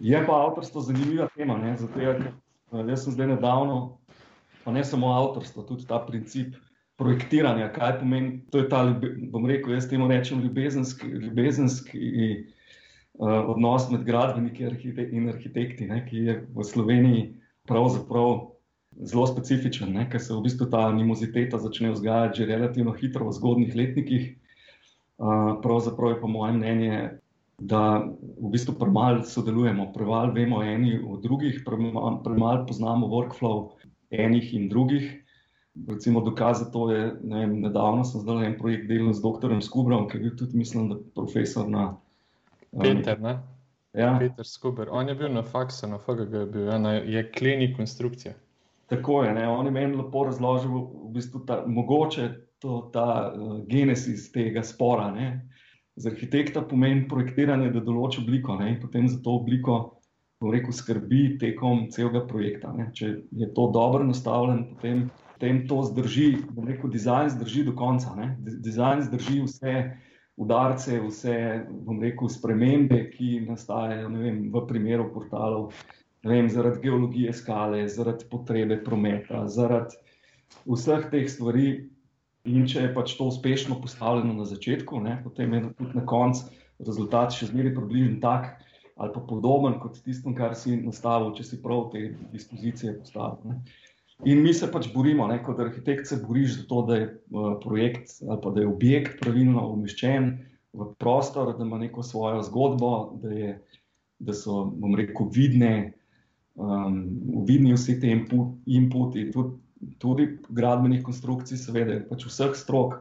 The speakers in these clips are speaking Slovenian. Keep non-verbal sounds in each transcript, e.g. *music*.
Je pa avtorstvo zanimiva tema, ne? zato je, ker jaz sem zdaj nedavno, pa ne samo avtorstvo, tudi ta princip projektiranja, kaj pomeni, to je ta, bom rekel, jaz temu rečem ljubezenski, ljubezenski uh, odnos med gradbeniki in arhitekti, ne? ki je v Sloveniji pravzaprav zelo specifičen, ne? ker se v bistvu ta animoziteta začne vzgajati že relativno hitro v zgodnih letnikih. Uh, pravzaprav je po mojem mnenju, da v bistvu premalo sodelujemo, premalo vemo eni od drugih, premalo premal poznamo workflow enih in drugih. Recimo dokaz za to je, ne vem, nedavno sem zdaj en projekt delal z dr. Skubrom, ki je bil tudi, mislim, da profesor na. Peter, ne? Ja. Peter Skuber. On je bil na faksu, na FGG je bil, ena je kleni konstrukcija. Tako je, ne? on je meni lepo razložil, v bistvu ta, mogoče to, ta uh, genesis tega spora. Ne? Za arhitekta pomeni projektiranje, da določi obliko ne? in potem za to obliko, bom rekel, skrbi tekom celega projekta. Ne? Če je to dobro nastavljeno, potem, potem to zdrži, bom rekel, dizajn zdrži do konca. Ne? Dizajn zdrži vse udarce, vse, bom rekel, spremembe, ki nastajajo vem, v primeru portalov vem, zaradi geologije skale, zaradi potrebe prometa, zaradi vseh teh stvari. In če je pač to uspešno postavljeno na začetku, ne, potem je tudi na koncu rezultat še zmeraj približno tak ali pa podoben kot tistem, kar si nastavil, če si prav te dispozicije postavil. Ne. In mi se pač borimo, ne, kot arhitekt se boriš za to, da je uh, projekt ali pa da je objekt pravilno umeščen v prostor, da ima neko svojo zgodbo, da, je, da so, bom rekel, vidne, um, vidni vsi ti inputi, tudi, tudi gradbenih konstrukcij, seveda, pač vseh strok.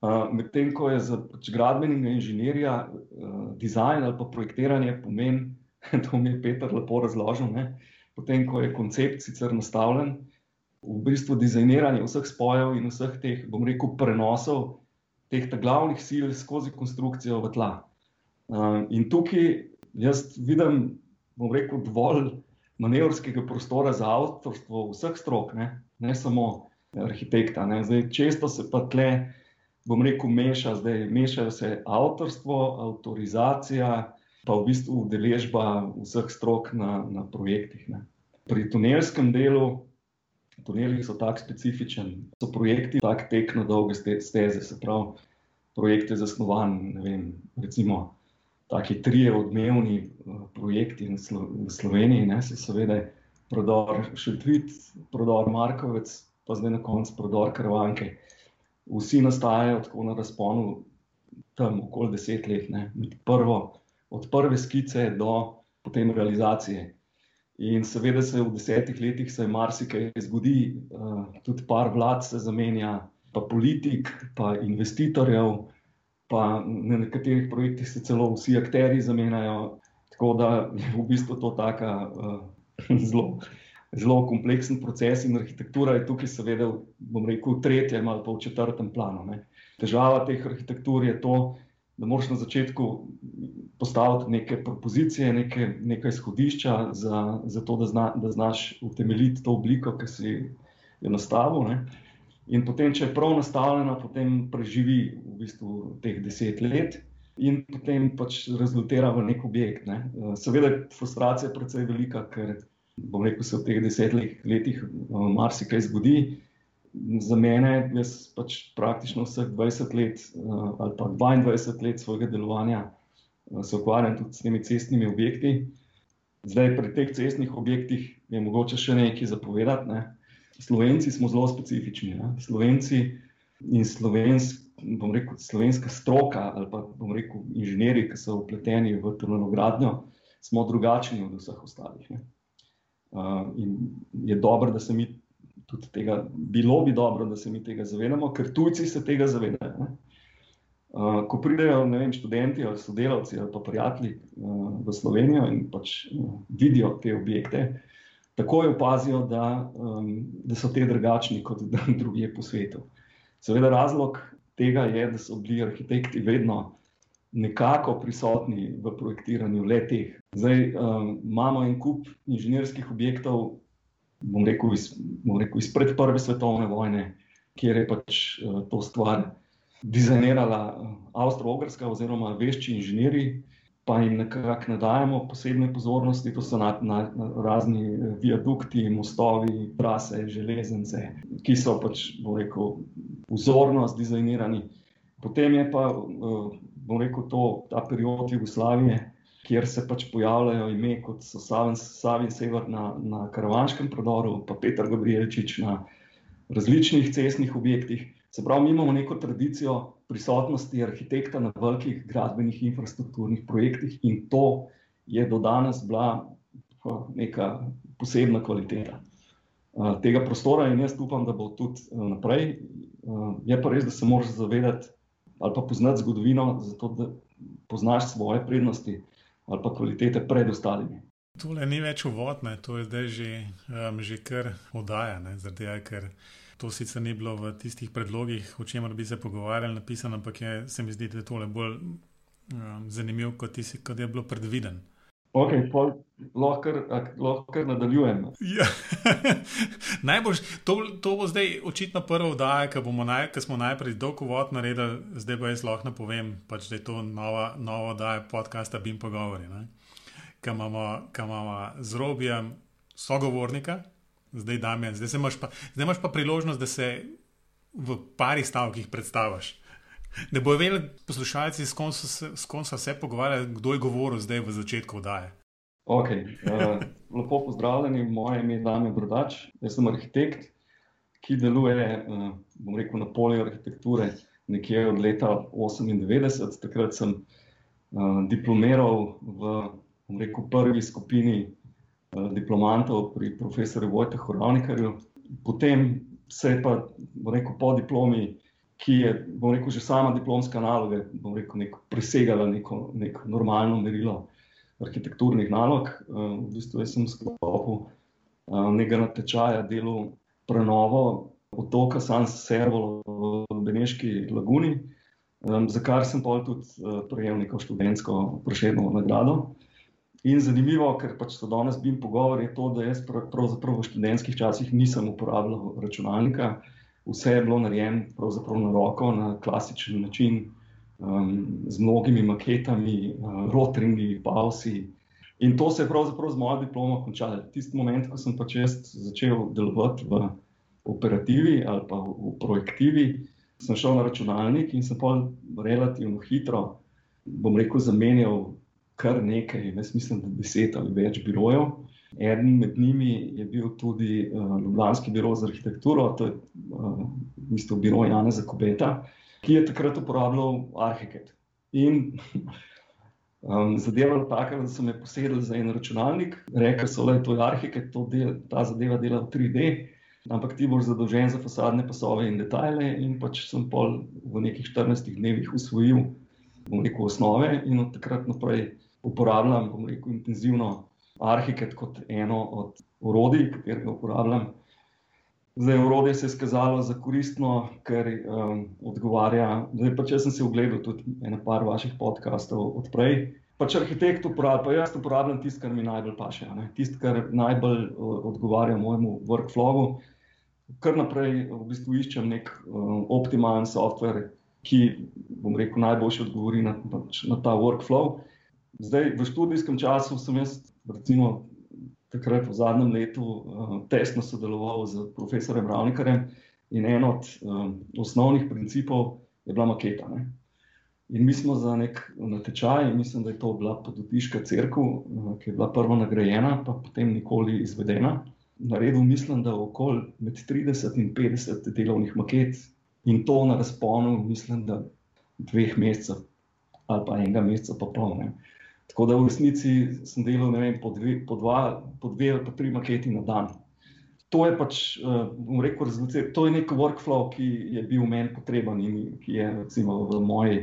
Uh, Medtem ko je za pač gradbenega inženirja uh, dizajn ali pa projektiranje pomeni, *laughs* to mi je Peter lepo razložil, ne? potem ko je koncept sicer nastavljen, v bistvu dizajniranje vseh spojev in vseh teh, bom rekel, prenosov teh glavnih sil skozi konstrukcijo v tla. Uh, in tukaj jaz vidim, bom rekel, dovolj manevrskega prostora za avtorstvo vseh strok, ne, ne samo arhitekta. Ne. Zdaj, često se pa tle, bom rekel, meša, zdaj mešajo se avtorstvo, avtorizacija, pa v bistvu udeležba vseh strok na, na projektih. Ne. Pri tunelskem delu, tuneli so tako specifični, so projekti tako tek na dolge steze, se pravi, projekt je zasnovan, ne vem, recimo taki trije odmevni eh, projekti v Sloveniji, ne, so seveda prodor Šetvit, prodor Markovec, pa zdaj na koncu prodor Krvanke. Vsi nastajajo tako na razponu tam okoli deset let, ne, prvo, od prve skice do potem realizacije. In seveda se v desetih letih se marsikaj zgodi, uh, tudi par vlad se zamenja, pa politik, pa investitorjev, pa na nekaterih projektih se celo vsi akteri zamenjajo. Tako da je v bistvu to tako uh, *laughs* zelo, zelo kompleksen proces, in arhitektura je tukaj, seveda, bom rekel, v tretjem ali pa v četrtem planu. Ne. Težava teh arhitektur je to, da moraš na začetku postaviti neke propozicije, neke, neke izhodišča, za, za to, da, zna, da znaš utemeljiti to obliko, ki si jo nastavil. Ne. In potem, če je prav nastavljena, potem preživi v bistvu teh deset let in potem pač rezultira v nek objekt. Ne. Seveda je frustracija precej velika, ker bom rekel, se v teh desetih letih uh, marsikaj zgodi. Za mene, jaz pač praktično vseh 20 let uh, ali pa 22 let svojega delovanja uh, se ukvarjam tudi s temi cestnimi objekti. Zdaj, pri teh cestnih objektih je mogoče še nekaj zapovedati. Ne. Slovenci smo zelo specifični. Ne? Slovenci in slovensk, rekel, slovenska stroka, ali pa bomo rekel, inženirji, ki so upleteni v tunelogradnjo, smo drugačni od vseh ostalih. Uh, in je dobro, da se mi tudi tega, bilo bi dobro, da se mi tega zavedamo, ker tujci se tega zavedajo. Uh, ko pridejo vem, študenti ali sodelavci ali pa prijatelji uh, v Slovenijo in pač uh, vidijo te objekte, takoj opazijo, da, um, da so te drugačni kot *laughs* druge po svetu. Seveda, razlog tega je, da so bili arhitekti vedno nekako prisotni v projektiranju letih. Zdaj um, imamo en kup inženirskih objektov, bom rekel, iz, bom rekel izpred Prve svetovne vojne, kjer je pač uh, to stvar dizajnirala uh, Avstralska oziroma vešči inženirji. pa jim nekako ne dajemo posebne pozornosti, to so na, na, na razni viadukti, mostovi, trase, železnice, ki so pač, bom rekel, vzorno zdizajnirani. Potem je pa, bom rekel, to, ta period Jugoslavije, kjer se pač pojavljajo ime kot so Savi Sever na, na Karavanskem prodoru, pa Petr Gabrielčič na različnih cestnih objektih. Se pravi, mi imamo neko tradicijo prisotnosti arhitekta na velikih gradbenih infrastrukturnih projektih in to je do danes bila neka posebna kvaliteta tega prostora in jaz upam, da bo tudi naprej. Je pa res, da se moraš zavedati ali pa poznati zgodovino, zato da poznaš svoje prednosti ali pa kvalitete pred ostalimi. Tole ni več uvodne, to je zdaj že, um, že kar oddaja, zaradi tega, ker to sicer ni bilo v tistih predlogih, o čemer bi se pogovarjali, napisano, ampak je, se mi zdi, da je tole bolj um, zanimivo, kot, kot je bilo predviden. Ok, lahko, lahko nadaljujem. Ja. *laughs* Najbolj, to, to bo zdaj očitno prva vdaja, ki naj, smo najprej dolgo vod naredili, zdaj pa jaz lahko povem, pač, da je to nova, nova vdaja podcasta Bim Pogovori. Ki imamo, imamo z robijem sogovornika, zdaj Damien, zdaj, pa, zdaj imaš pa priložnost, da se v parih stavkih predstaviš. *laughs* Da bojo vedeli poslušalci, s kom so se pogovarjali, kdo je govoril zdaj v začetku oddaje. Okay, uh, lepo pozdravljeni, moje ime je Damien Brodač, jaz sem arhitekt, ki deluje uh, rekel, na polju arhitekture nekje od leta 1998. Takrat sem uh, diplomiral v rekel, prvi skupini uh, diplomantov pri profesorju Vojtehu Ravnikarju. Potem se je pa rekel, po diplomi ki je, bom rekel, že sama diplomska naloga, bom rekel, neko, presegala neko, neko normalno merilo arhitekturnih nalog. Uh, v bistvu sem sklopil uh, nekaj natečaja delu prenovo otoka San Servo v Beneški laguni, um, za kar sem pa tudi uh, prejel neko študentsko prošedno nagrado. In zanimivo, ker pač so danes bili pogovori, je to, da jaz pravzaprav v študentskih časih nisem uporabljal računalnika vse je bilo narejeno na roko, na klasičen način, um, z mnogimi maketami, uh, rotringi, pausi. In to se je pravzaprav z mojo diplomo končalo. Tisti moment, ko sem pač začel delovati v operativi ali pa v projektivi, sem šel na računalnik in sem pa relativno hitro, bom rekel, zamenjal kar nekaj, jaz mislim, da deset ali več birojev. Eden med njimi je bil tudi uh, Ljubljanski biro za arhitekturo, to je uh, v bistvu biro Jana Zakobeta, ki je takrat uporabljal Arhiket. In *laughs* um, zadeva je taka, da so me posedli za en računalnik, rekli so, da je to Arhiket, to del, ta zadeva dela v 3D, ampak ti boš zadolžen za fasadne pasove in detajle. In pač sem pol v nekih 14 dnevih usvojil, rekel, osnove in od takrat naprej uporabljam, rekel, intenzivno. Arhiket kot eno od orodij, ki ga uporabljam. Zdaj, orodje se je izkazalo za koristno, ker um, odgovarja. Zdaj, pa če sem si ogledal tudi eno par vaših podkastov odprej, pač arhitekt uporablja, pa jaz uporabljam tisto, kar mi najbolj paše, tisto, kar najbolj uh, odgovarja mojemu workflowu. Kar naprej v bistvu iščem nek um, optimalen software, ki, bom rekel, najboljši odgovori na, pač, na ta workflow. Zdaj, v študijskem času sem jaz, recimo, takrat v zadnjem letu uh, tesno sodeloval z profesorjem Ravnikarjem in en od um, osnovnih principov je bila maketa. Ne? In mi smo za nek natečaj, mislim, da je to bila podotiška crkva, uh, ki je bila prva nagrajena, pa potem nikoli izvedena. Naredil mislim, da okoli med 30 in 50 delovnih maket in to na razponu, mislim, da dveh mesecev ali pa enega meseca pa polne. Tako da v resnici sem delal vem, po, dve, po, dva, po dve ali pa tri maketi na dan. To je pač, uh, rekel, to je nek workflow, ki je bil meni potreben in ki je recimo, v, moji,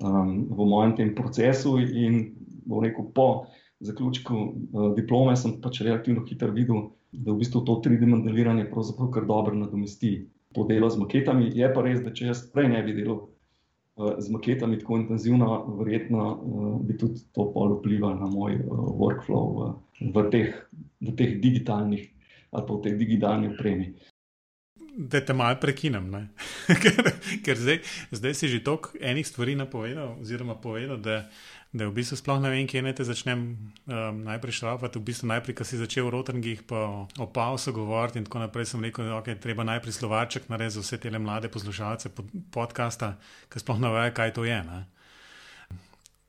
um, v mojem tem procesu. In rekel, po zaključku uh, diplome sem pač relativno hitro videl, da v bistvu to 3D modeliranje pravzaprav kar dobro nadomesti to delo z maketami. Je pa res, da če jaz prej ne bi delal z maketami tako intenzivno, verjetno uh, bi tudi to pol vplivalo na moj uh, workflow v, v, teh, v teh digitalnih ali pa v tej digitalni opremi. Da te malo prekinem, *laughs* ker, ker zdaj, zdaj si že toliko enih stvari napovedal, oziroma povedal, da da v bistvu sploh ne vem, kje naj te začnem um, najprej šrafati. V bistvu najprej, ko si začel v Rotringih, pa o Pausu govoriti in tako naprej, sem rekel, da okay, je treba najprej slovaček narediti za vse te mlade poslušalce pod, podcasta, ki sploh ne vejo, kaj to je. Ne?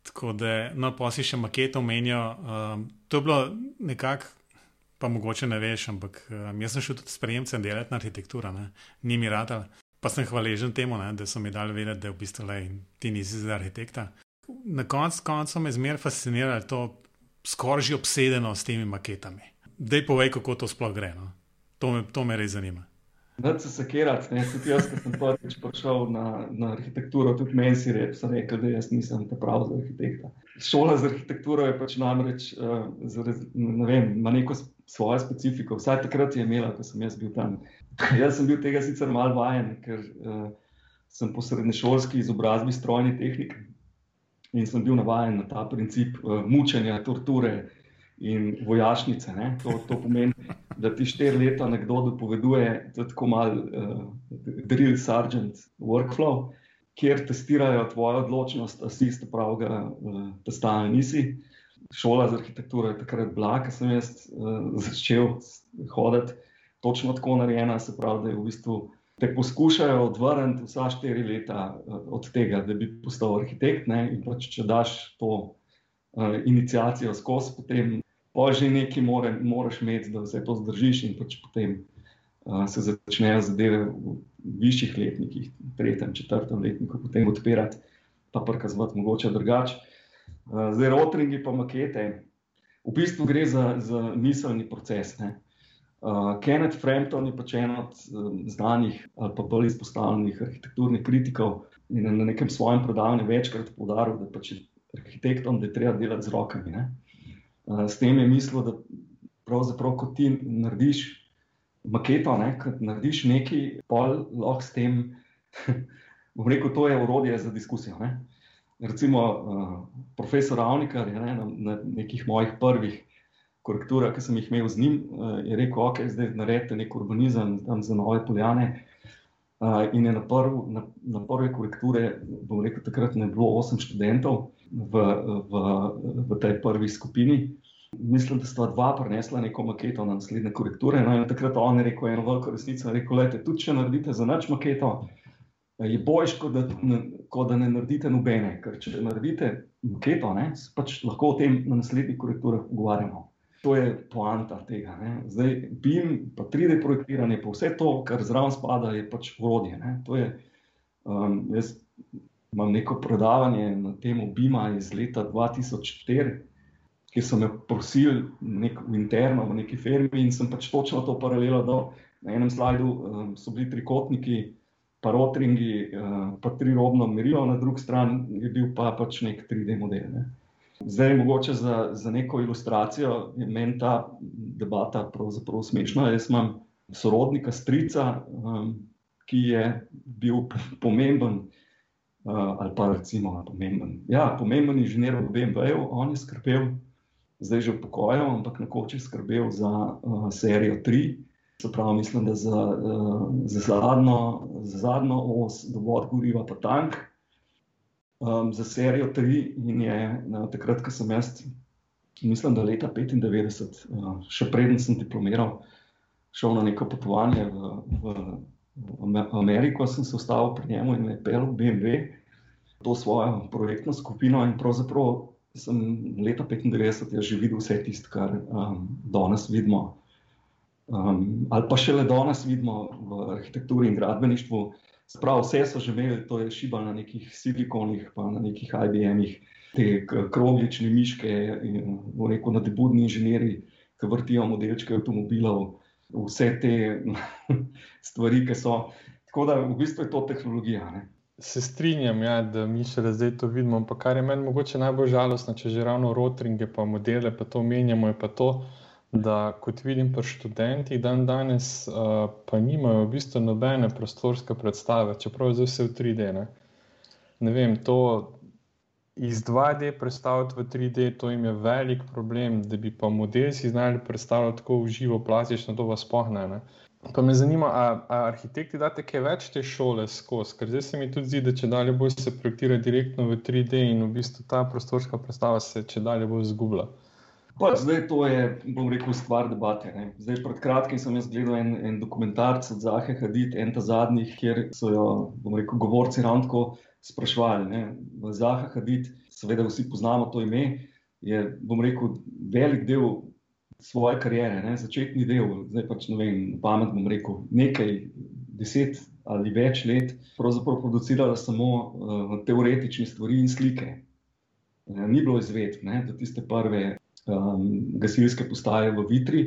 Tako da, no, pa si še maketo omenijo. Um, to je bilo nekako, pa mogoče ne veš, ampak um, jaz sem šel tudi sprejemcem delati na arhitekturo, ne? ni mi rad. Pa sem hvaležen temu, ne, da so mi dali vedeti, da v bistvu le ti nisi za arhitekta na koncu konca me zmeraj fascinira to skoraj obsedeno s temi maketami. Dej povej, kako to sploh gre. No? To, me, to me res zanima. Da se sekirati, ne tudi jaz, ki sem prvič prišel na, na arhitekturo, tudi meni si rekel, da jaz nisem ta prav za arhitekta. Šola za arhitekturo je pač namreč, uh, zarez, ne vem, ima neko svojo specifiko. Vsaj takrat je imela, ko sem jaz bil tam. *laughs* jaz sem bil tega sicer mal vajen, ker uh, sem po srednješolski izobrazbi strojni tehnik, in sem bil navaden na ta princip uh, mučenja, torture in vojašnice. To, to pomeni, da ti štiri leta nekdo dopoveduje, da je tako mal uh, drill sergeant workflow, kjer testirajo tvojo odločnost, da si isto pravega, uh, da stane nisi. Šola za arhitekturo je takrat bila, ko sem jaz uh, začel hoditi, točno tako narejena, se pravi, da je v bistvu te poskušajo odvrniti vsa štiri leta eh, od tega, da bi postal arhitekt. Pač, če daš to uh, inicijacijo skozi, potem pa že nekaj more, moraš imeti, da vse to zdržiš, in pač potem uh, se začnejo zadeve v višjih letnikih, tretjem, četrtem letniku, potem odpirati, pa prkazovati mogoče drugače. Uh, zdaj, rotringi pa makete. V bistvu gre za, za miselni proces. Ne? Uh, Kenneth Frampton je pač en od um, znanih ali pa bolj izpostavljenih arhitekturnih kritikov in na nekem svojem predavanju večkrat poudaril, da pač arhitektom da je treba delati z rokami. Uh, s tem je mislil, da pravzaprav, ko ti narediš maketo, ne, narediš nekaj, pa lahko s tem, *laughs* bom rekel, to je urodje za diskusijo. Ne. Recimo uh, profesor Avnikar je ne, na, na nekih mojih prvih korektura, ki sem jih imel z njim, uh, je rekel, ok, zdaj naredite nek urbanizem tam za nove poljane. Uh, in je na, prv, na, na prve korekture, bom rekel, takrat ne bilo osem študentov v, v, v tej prvi skupini. Mislim, da sta dva prenesla neko maketo na naslednje korekture. No, in takrat on je rekel eno veliko resnico. Rekel, lete, tudi če naredite za nič maketo, je boljš, kot da, ko da ne naredite nobene. Ker če naredite maketo, ne, pač lahko o tem na naslednjih korekturah pogovarjamo. To je poanta tega. Ne. Zdaj, BIM, pa 3D projektiranje, pa vse to, kar zraven spada, je pač urodje. Um, jaz imam neko predavanje na temo BIM-a iz leta 2004, ki so me prosili nek, interno v neki firmi in sem pač točno to paralelo dal. Na enem slajdu um, so bili trikotniki, pa rotringi, uh, pa trirobno merilo, na drugi strani je bil pa pač nek 3D model. Ne. Zdaj, mogoče za, za neko ilustracijo je meni ta debata pravzaprav smešna. Jaz imam sorodnika, strica, um, ki je bil pomemben, uh, ali pa recimo pomemben, ja, pomemben inženir v BMW-ju, on je skrbel, zdaj že v pokoju, ampak nekoč je skrbel za uh, serijo 3. Se pravi, mislim, da za, uh, za, zadnjo, za zadnjo os, dovod goriva, pa tank um, za serijo 3 in je na, takrat, ko sem jaz, mislim, da leta 95, uh, še preden sem diplomiral, šel na neko potovanje v, v, v Ameriko, sem se ustavil pri njemu in me pel BMW, to svojo projektno skupino in pravzaprav sem leta 95 že videl vse tisto, kar um, danes vidimo. Um, ali pa še le danes vidimo v arhitekturi in gradbeništvu, Sprav, vse so že imeli, to je šiba na nekih silikonih, pa na nekih IBM-ih, te kroglične miške, in rekel, nadebudni inženirji, ki vrtijo modelčke avtomobilov, vse te *laughs* stvari, ki so. Tako da v bistvu je to tehnologija. Ne? Se strinjam, ja, da mi še zdaj to vidimo. Pa kar je meni mogoče najbolj žalostno, če že ravno rotringe, pa modele, pa to menjamo, je pa to, kot vidim pri študentih dan danes, uh, pa nimajo v bistvu nobene prostorske predstave, čeprav je vse v 3D. Ne? ne vem, to iz 2D predstaviti v 3D, to jim je velik problem, da bi pa model si znali predstavljati tako v živo, plastično, to vas pohne. Ne? Pa me zanima, ali arhitekti date kaj več te šole skozi, ker zdaj se mi tudi zdi, da če dalje bolj se projektira direktno v 3D in v bistvu ta prostorska predstava se če dalje bolj zgubla. Pa zdaj to je, bom rekel, stvar debate. Ne. Zdaj, pred kratkim sem jaz gledal en, en dokumentarc od Zahe Hadid, en ta zadnjih, kjer so jo, bom rekel, govorci ravno tako sprašvali. Ne. Zaha Hadid, seveda vsi poznamo to ime, je, bom rekel, velik del svoje kariere, ne, začetni del, zdaj pač ne vem, pamet bom rekel, nekaj deset ali več let, pravzaprav producirala samo uh, teoretične stvari in slike. Uh, ni bilo izvedb, da tiste prve um, gasilske postaje v Vitri.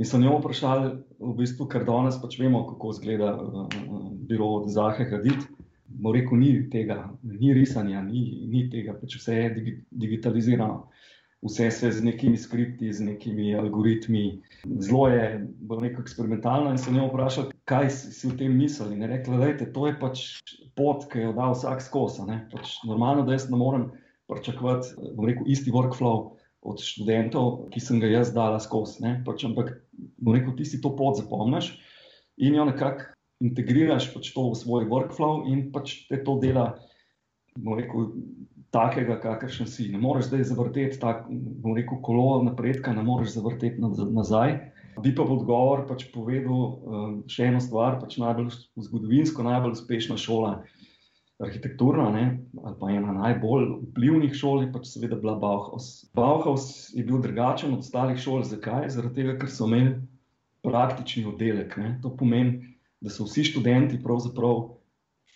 In so njo vprašali, v bistvu, ker danes pač vemo, kako izgleda uh, biro od Zahe Hadid. Mo rekel, ni tega, ni risanja, ni, ni tega, pač vse je digi, digitalizirano vse se z nekimi skripti, z nekimi algoritmi. Zelo je neko eksperimentalno in se njo vprašal, kaj si, v tem mislili. In rekla, da je to pač pot, ki jo da vsak skozi. Pač normalno, da jaz ne morem pričakovati, rekel, isti workflow. Od študentov, ki sem ga jaz dala skozi. Pač, ampak, rekel, ti si to pot zapomniš in jo nekako integriraš pač v svoj workflow, in pač te to dela, rekel, takega, kakršen si. Ne moreš zdaj zavrteti tako, rekel, kolo napredka, ne moreš zavrteti nazaj. Bi pa v odgovor pač povedal um, še eno stvar, pač najbolj zgodovinsko, najbolj uspešna šola, arhitekturna, ne, ali pa ena najbolj vplivnih šol, je pač seveda bila Bauhaus. Bauhaus je bil drugačen od ostalih šol. Zakaj? Zaradi tega, ker so imeli praktični oddelek. Ne. To pomeni, da so vsi študenti pravzaprav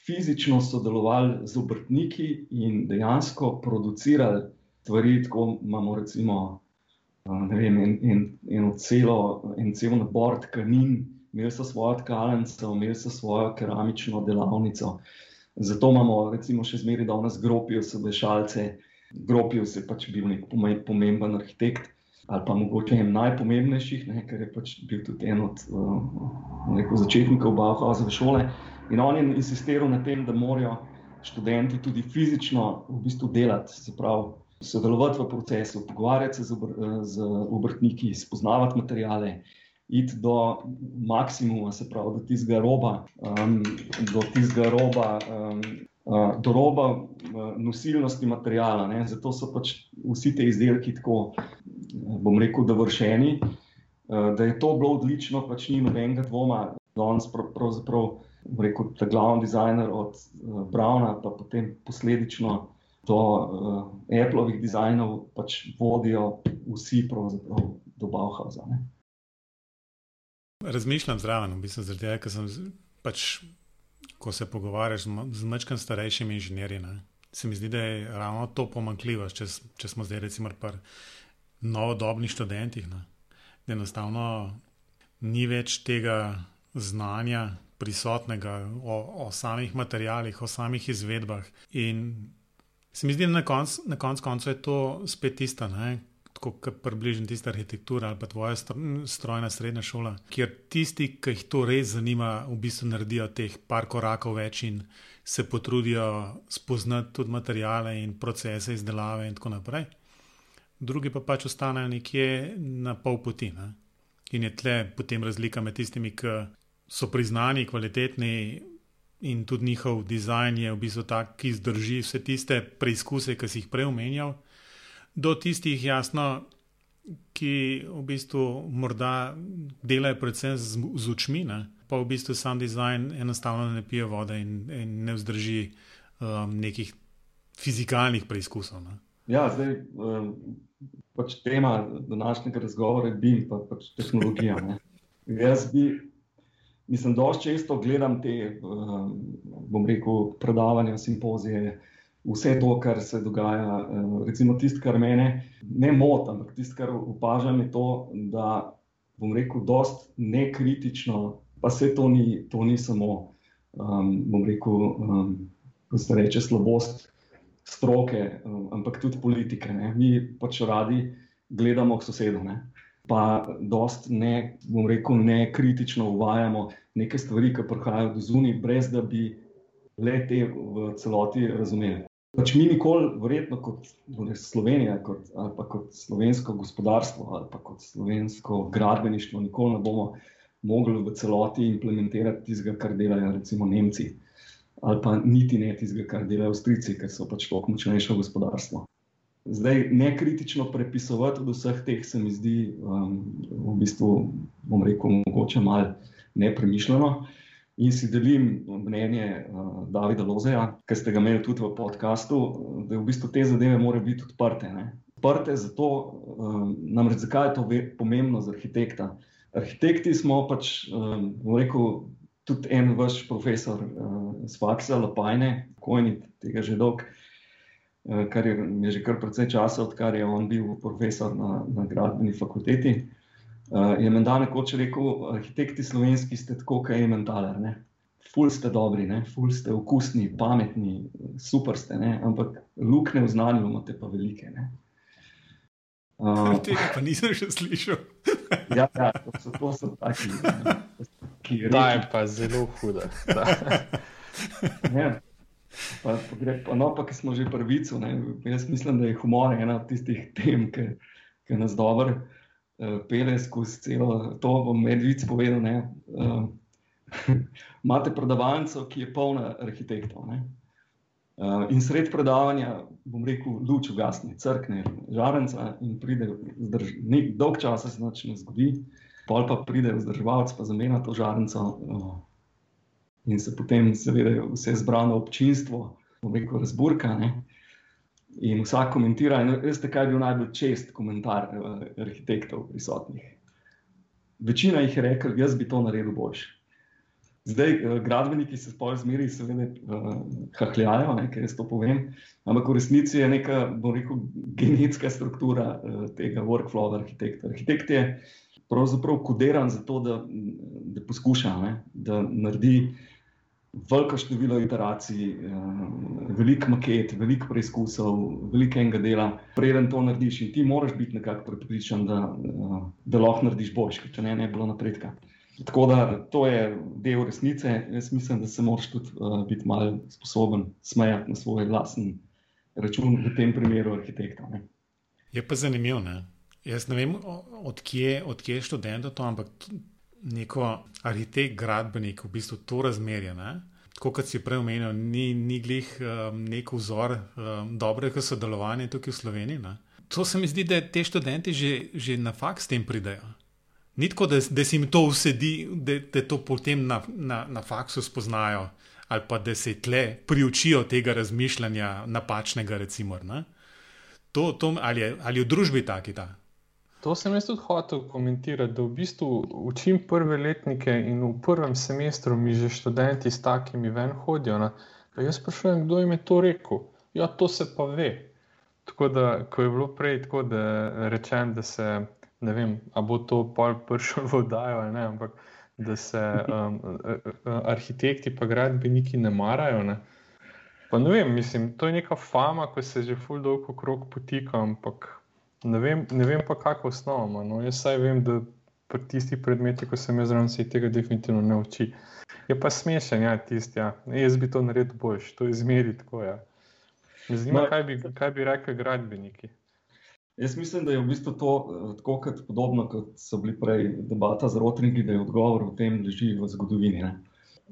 fizično sodelovali z obrtniki in dejansko producirali stvari, tako imamo recimo vem, en, en, eno celo, en cel nabor tkanin, imeli so svojo tkalnico, imeli so svojo keramično delavnico. Zato imamo recimo še zmeraj danes gropijo sebe šalce, gropijo se pač bil nek pomemben arhitekt. Ali pa mogoče en najpomembnejših, ne, ker je pač bil tudi en od uh, začetnikov Bauhausove šole. In on je insistiral na tem, da morajo študenti tudi fizično v bistvu delati, se pravi, sodelovati v procesu, pogovarjati se z, obr z obrtniki, spoznavati materijale, iti do maksimuma, se pravi, do tistega roba, um, do tistega roba. Um, Uh, do roba uh, nosilnosti materijala. Ne? Zato so pač vsi ti izdelki tako, bom rekel, dovršeni. Uh, da je to bilo odlično, pač ni nobenega dvoma, da on pravzaprav rekel, ta glavni dizajner od uh, Browna, pa potem posledično do uh, Appleovih dizajnov, pač vodijo vsi do Bauhausa. Razmišljam zraven, v bistvu, zaradi tega, ker sem pač, ko se pogovarjaš z mečkim starejšimi inženirji. Ne? Se mi zdi, da je ravno to pomankljivo, če, če smo zdaj, recimo, pri novodobnih študentih. Ne? Da enostavno ni več tega znanja, prisotnega, o, o samih materijalih, o samih izvedbah. In se mi zdi, da na koncu konc koncu je to spet tista, ne? Tako približno tista arhitektura ali pa tvoja strojna srednja šola, kjer tisti, ki jih to res zanima, v bistvu naredijo teh par korakov več in se potrudijo spoznati tudi materijale in procese izdelave in tako naprej. Drugi pa pač ostanejo nekje na pol poti. Ne? In je tle potem razlika med tistimi, ki so priznani, kvalitetni in tudi njihov dizajn je v bistvu tak, ki zdrži vse tiste preizkuse, ki si jih prej omenjal, do tistih, jasno, ki v bistvu morda delajo predvsem z, z očmi, ne? pa v bistvu sam dizajn enostavno ne pije vode in, in ne vzdrži um, nekih fizikalnih preizkusov. Ne? Ja, zdaj um, pač tema današnjega razgovora je BIM, pa pač tehnologija. Ne? *laughs* Jaz bi Mislim, dosti često gledam te, eh, bom rekel, predavanja, simpozije, vse to, kar se dogaja. Eh, recimo tisto, kar mene ne moti, ampak tisto, kar opažam, je to, da bom rekel, dosti nekritično, pa se to to ni samo, um, bom rekel, um, ko se reče slabost stroke, um, ampak tudi politike. Ne? Mi pač radi gledamo k sosedu. Ne? pa ne, bom rekel, ne kritično uvajamo neke stvari, ki prihajajo do zunaj, brez da bi le te v celoti razumeli. Pač mi nikoli, verjetno kot Slovenija, kot, ali pa kot slovensko gospodarstvo, ali pa kot slovensko gradbeništvo, nikoli ne bomo mogli v celoti implementirati tistega, kar delajo recimo Nemci, ali pa niti ne tistega, kar delajo Avstrijci, ker so pač toliko močnejše gospodarstvo. Zdaj, nekritično prepisovati od vseh teh se mi zdi um, v bistvu, bom rekel, mogoče malo nepremišljeno. In si delim mnenje uh, Davida Lozeja, ki ste ga imeli tudi v podkastu, da v bistvu te zadeve morajo biti odprte. Ne? Odprte zato, um, namreč zakaj je to pomembno za arhitekta. Arhitekti smo pač, um, rekel, tudi en vaš profesor uh, z Faksa, Lapajne, Kojni, tega že dolg, uh, kar je, je že kar precej časa, odkar je on bil profesor na, na gradbeni fakulteti. Uh, je menda nekoč rekel, arhitekti slovenski ste tako, kot je mentaler. Ne? Ful ste dobri, ne? ful ste okusni, pametni, super ste, ne? ampak lukne v znanju imate pa velike. Uh, Tega pa nisem še slišal. ja, ja, to so, to so taki, ki jih imamo. Pa zelo huda. ja. Pa, pa, pa, no, pa ki smo že prvico, jaz mislim, da je humor ena od tistih tem, ki nas dobro. Eh, pele skozi celo to, bom medvic povedal. Uh, *laughs* imate predavalnico, ki je polna arhitektov. Uh, in sred predavanja, bom rekel, luč ugasne, crkne, žarenca in pride, zdrž, dolg čas se ne zgodi, pol pa pride vzdrževalec, pa zamenja to žarenco. Uh, in se potem, seveda, vse zbrano občinstvo, bom rekel, razburka. Ne? In vsak komentira. In veste, kaj je bil najbolj čest komentar uh, arhitektov prisotnih? Večina jih je rekla, jaz bi to naredil boljše. Zdaj, uh, gradbeniki se spolj zmeri, seveda, uh, hahljajo, ker jaz to povem, ampak v resnici je neka, bom rekel, genetska struktura uh, tega workflowa arhitekta. Arhitekt je pravzaprav kodiran za to, da, da poskuša, ne? da naredi veliko število iteracij, uh, veliko maket, veliko preizkusov, veliko enega dela, preden to narediš. In ti moraš biti nekako prepričan, da, uh, da lahko narediš boljše, če ne, ne bi bilo napredka. Tako da to je del resnice. Jaz mislim, da se moraš tudi uh, biti malo sposoben smejati na svoj vlasten račun, v tem primeru arhitekta. Ne. Je pa zanimivo. Ne? Jaz ne vem, odkje od je študent to, ampak neko arhitekt, gradbenik, v bistvu to razmerje. Ne? Kot si prej omenil, ni, ni glih um, nek vzor um, dobrega sodelovanja tukaj v Sloveniji. Ne? To se mi zdi, da te študenti že, že na faks s tem pridejo. Ni tako, da, da se jim to usedi, da, da to potem na, na, na faksu spoznajo, ali pa da se tle priučijo tega razmišljanja napačnega. Recimo, to, to, ali, je, ali je v družbi taki ta? To sem jaz tudi hotel komentirati, da v bistvu učim prve letnike in v prvem semestru mi že študenti s takimi ven hodijo. Ne? Jaz sprašujem, kdo jim je to rekel. Ja, to se pa ve. Tako da, ko je bilo prej tako, da rečem, da se ne vem, a bo to pol prišel v oddajo ali ne, ampak da se um, arhitekti pa gradbeniki ne marajo. Ne? Pa ne vem, mislim, to je neka fama, ko se že ful dolgo krok potika, ampak Ne vem, ne vem pa, kako osnovno. No. Jaz saj vem, da pri tistih predmetih, ko sem jaz zraven, se tega definitivno ne uči. Je pa smešen, ja, tisti. Ja. Jaz bi to naredil boljš, to izmeri tako. Ja. Zanima me, kaj, bi, kaj bi rekli gradbeniki. Jaz mislim, da je v bistvu to eh, tako kot podobno, kot so bili prej debata z Rotringi, da je odgovor v tem leži v zgodovini, ne?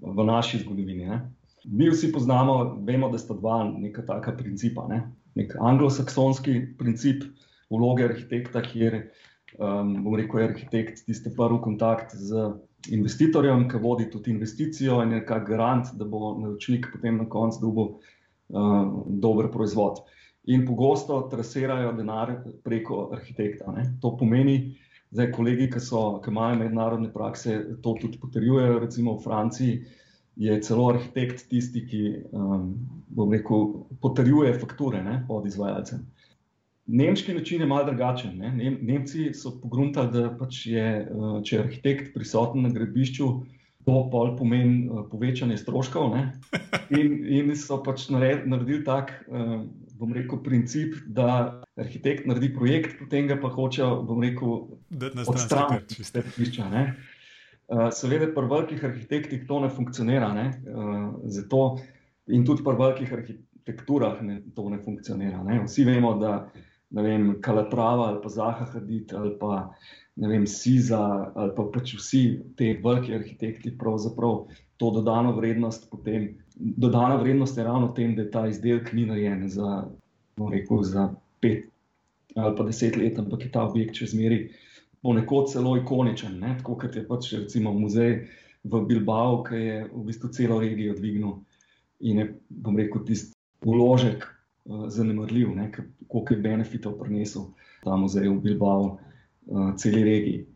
v naši zgodovini. Ne? Mi vsi poznamo, vemo, da sta dva neka taka principa. Ne? Nek anglosaksonski princip, vloge arhitekta, kjer um, bom rekel, je arhitekt tisti prvi kontakt z investitorjem, ki vodi tudi investicijo in je nekak garant, da bo naročnik potem na koncu dobil uh, dober proizvod. In pogosto trasirajo denar preko arhitekta. Ne. To pomeni, da kolegi, ki, so, ki imajo mednarodne prakse, to tudi potrjujejo. Recimo v Franciji je celo arhitekt tisti, ki um, rekel, potrjuje fakture ne, pod izvajalcem. Nemški način je malo drugačen. Ne? Nem, Nemci so pogruntali, da pač je, eh, če je arhitekt prisoten na gradbišču, to pol pomeni eh, povečanje stroškov. In, in so pač naredili tak, eh, bom rekel, princip, da arhitekt naredi projekt, potem ga pa hoče, bom rekel, odstraniti iz tega gradbišča. Seveda, pri velikih arhitektih to ne funkcionira. Ne? Zato, in tudi pri velikih arhitekturah ne, to ne funkcionira. Ne? Vsi vemo, da vem, Kalatrava ali pa Zaha Hadid ali pa ne vem, Siza ali pa pač vsi ti veliki arhitekti, pravzaprav to dodano vrednost potem. Dodana vrednost je ravno v tem, da ta izdelek ni narejen za, rekel, za pet ali pa deset let, ampak je ta objekt še zmeraj ponekod celo ikoničen, ne? tako kot je pač recimo muzej v Bilbao, ki je v bistvu celo regijo dvignil in je, bom rekel, tisti uložek uh, zanemrljiv, koliko je benefitov prinesel ta muzej v Bilbao uh, celi regiji.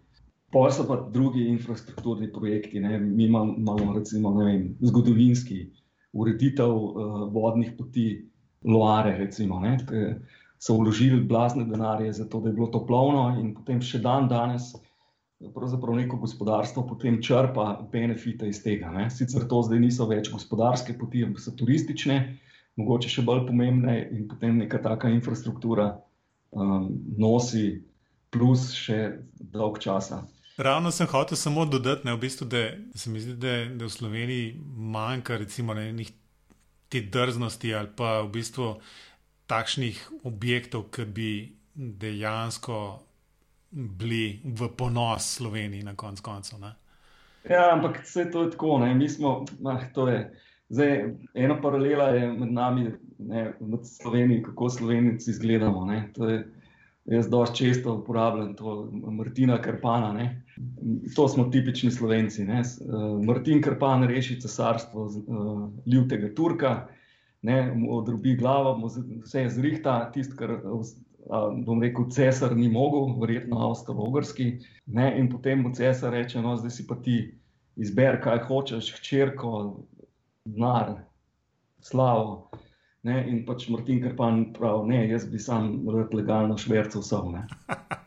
Pa so pa drugi infrastrukturni projekti, ne? mi imamo recimo vem, zgodovinski ureditev uh, vodnih poti Loare, recimo, ne? so vložili blazne denarje za to, da je bilo to plovno in potem še dan danes pravzaprav neko gospodarstvo potem črpa benefite iz tega. Ne? Sicer to zdaj niso več gospodarske poti, ampak so turistične, mogoče še bolj pomembne in potem neka taka infrastruktura um, nosi plus še dolg časa. Ravno sem hotel samo dodati, ne, v bistvu, da se mi zdi, da, da v Sloveniji manjka recimo nekih te drznosti ali pa v bistvu takšnih objektov, ki bi dejansko bili v ponos Sloveniji na koncu koncev. Ja, ampak vse to je tako. Ne. Mi smo, ah, to je. Zdaj, ena paralela je med nami, ne, med Slovenijo, kako Slovenci izgledamo. Je, jaz dosti često uporabljam to Martina Krpana. Ne. To smo tipični Slovenci. Ne. Uh, Martin Krpan reši cesarstvo uh, ljutega Turka, ne, mu odrobi glavo, vse zrihta, tisto, kar bom rekel, cesar ni mogel, verjetno Avstralski. In potem mu cesar reče: No, zdaj si pa ti izber, kaj hočeš, hčerko, denar, slavo. Ne? In pač Martin Krpan pravi: Ne, jaz bi sam rad legalno švercev vsem. *laughs*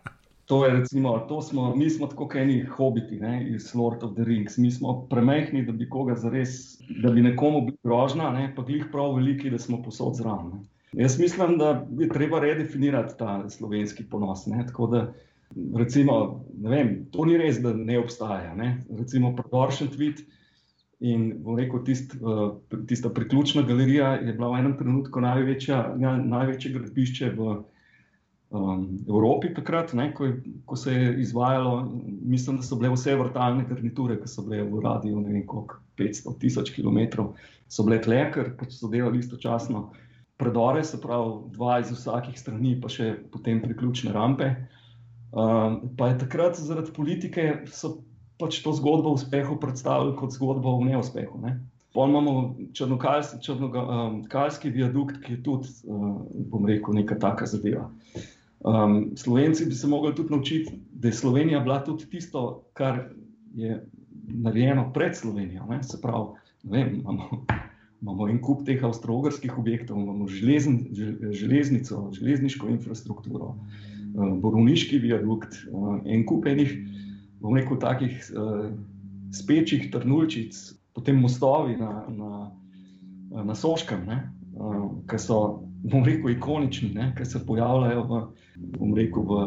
To je, recimo, to smo, mi smo tako neki hobiti ne, iz Lord of the Rings. Mi smo premehni, da bi koga zares, da bi nekomu bil grožna, ne, pa glih prav veliki, da smo posod zraven. Jaz mislim, da je treba redefinirati ta slovenski ponos. Ne, tako da, recimo, vem, to ni res, da ne obstaja. Ne. Recimo, predoršen tweet in rekel, tist, uh, tista priključna galerija je bila v enem trenutku največja, največje gradbišče v um, Evropi takrat, ne, ko, ko se je izvajalo. Mislim, da so bile vse vrtalne garniture, ki so bile v radiju, ne vem, koliko 500 tisoč km, so bile tle, ker pač so delali istočasno predore, se pravi, dva iz vsakih strani, pa še potem priključne rampe. Um, pa je takrat zaradi politike so pač to zgodbo o uspehu predstavili kot zgodbo o neuspehu. Ne. Potem imamo črnokalski, črnokalski um, viadukt, ki je tudi, uh, bom rekel, neka taka zadeva. Um, Slovenci bi se mogli tudi naučiti, da je Slovenija bila tudi tisto, kar je narejeno pred Slovenijo. Ne? Se pravi, vem, imamo, imamo en kup teh avstralskih objektov, imamo železn, železnico, železniško infrastrukturo, uh, borovniški viadukt, uh, en kup enih, bom rekel, takih uh, spečih trnulčic, potem mostovi na, na, na Soškem, uh, ki so bom rekel, ikonični, ki se pojavljajo v, rekel, v,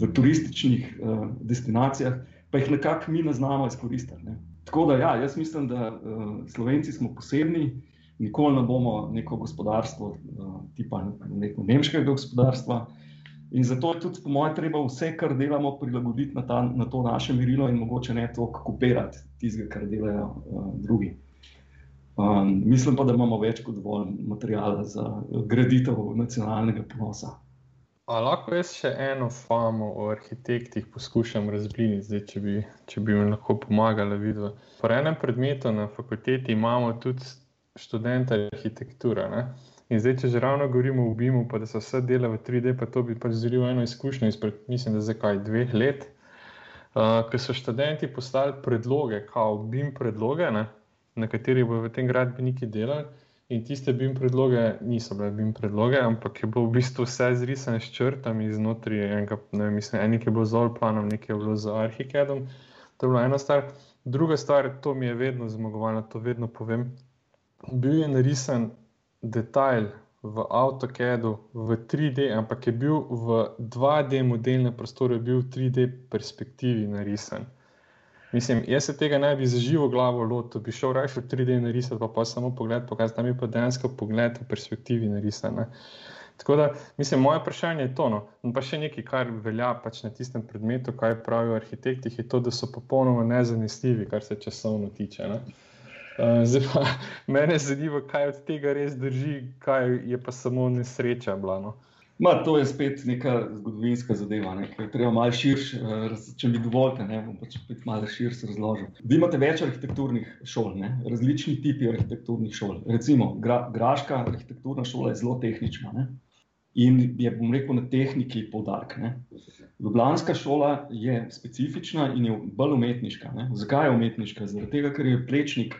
v turističnih uh, destinacijah, pa jih nekako mi ne znamo izkoristiti. Ne. Tako da, ja, jaz mislim, da uh, Slovenci smo posebni, nikoli ne bomo neko gospodarstvo, uh, tipa neko nemškega gospodarstva. In zato je tudi, po mojem, treba vse, kar delamo, prilagoditi na, ta, na to naše merilo in mogoče ne toliko kopirati tistega, kar delajo uh, drugi. Um, mislim pa, da imamo več kot dovolj materijala za graditev nacionalnega ponosa. A lahko jaz še eno famo o arhitektih poskušam razbliniti, zdaj, če, bi, če bi mi lahko pomagala videti. Po enem predmetu na fakulteti imamo tudi študente arhitekture. Ne? In zdaj, če že ravno govorimo o BIM-u, pa da se vse dela v 3D, pa to bi pač zelo eno izkušnjo izpred, mislim, da zdaj kaj dveh let, uh, ker so študenti postali predloge, kao BIM predloge. Ne? na kateri bo v tem gradbeniku delal. In tiste BIM predloge niso bile BIM predloge, ampak je bilo v bistvu vse zrisane s črtami znotraj enega, ne vem, mislim, enik je bilo z Olplanom, nekaj je bilo z Arhikedom. To je bila ena stvar. Druga stvar, to mi je vedno zmagovalno, to vedno povem. Bil je narisan detajl v AutoCAD-u v 3D, ampak je bil v 2D modelnem prostoru, je bil v 3D perspektivi narisan. Mislim, jaz se tega ne bi zaživel glavo lotil, bi šel raje v 3D narisati, pa, pa samo pogled, pokazati tam je pa dejansko pogled v perspektivi narisane. Tako da, mislim, moje vprašanje je to. No. Pa še nekaj, kar velja pač na tistem predmetu, kaj pravijo arhitekti, je to, da so popolnoma nezanesljivi, kar se časovno tiče. Ne. Uh, zdaj pa *laughs* mene zanima, kaj od tega res drži, kaj je pa samo nesreča. Bila, no. Ma, to je spet neka zgodovinska zadeva, ne, ki je treba malo širše, če mi dovolite, ne bom pač malo širše razložil. Vi imate več arhitekturnih šol, ne, različni tipi arhitekturnih šol. Recimo, gra, Graška arhitekturna šola je zelo tehnična. Ne. In je, bom rekel, na tehniki poudarek. Ljubljanska šola je specifična in je bolj umetniška. Ne? Zakaj je umetniška? Zaradi tega, ker je plečnik,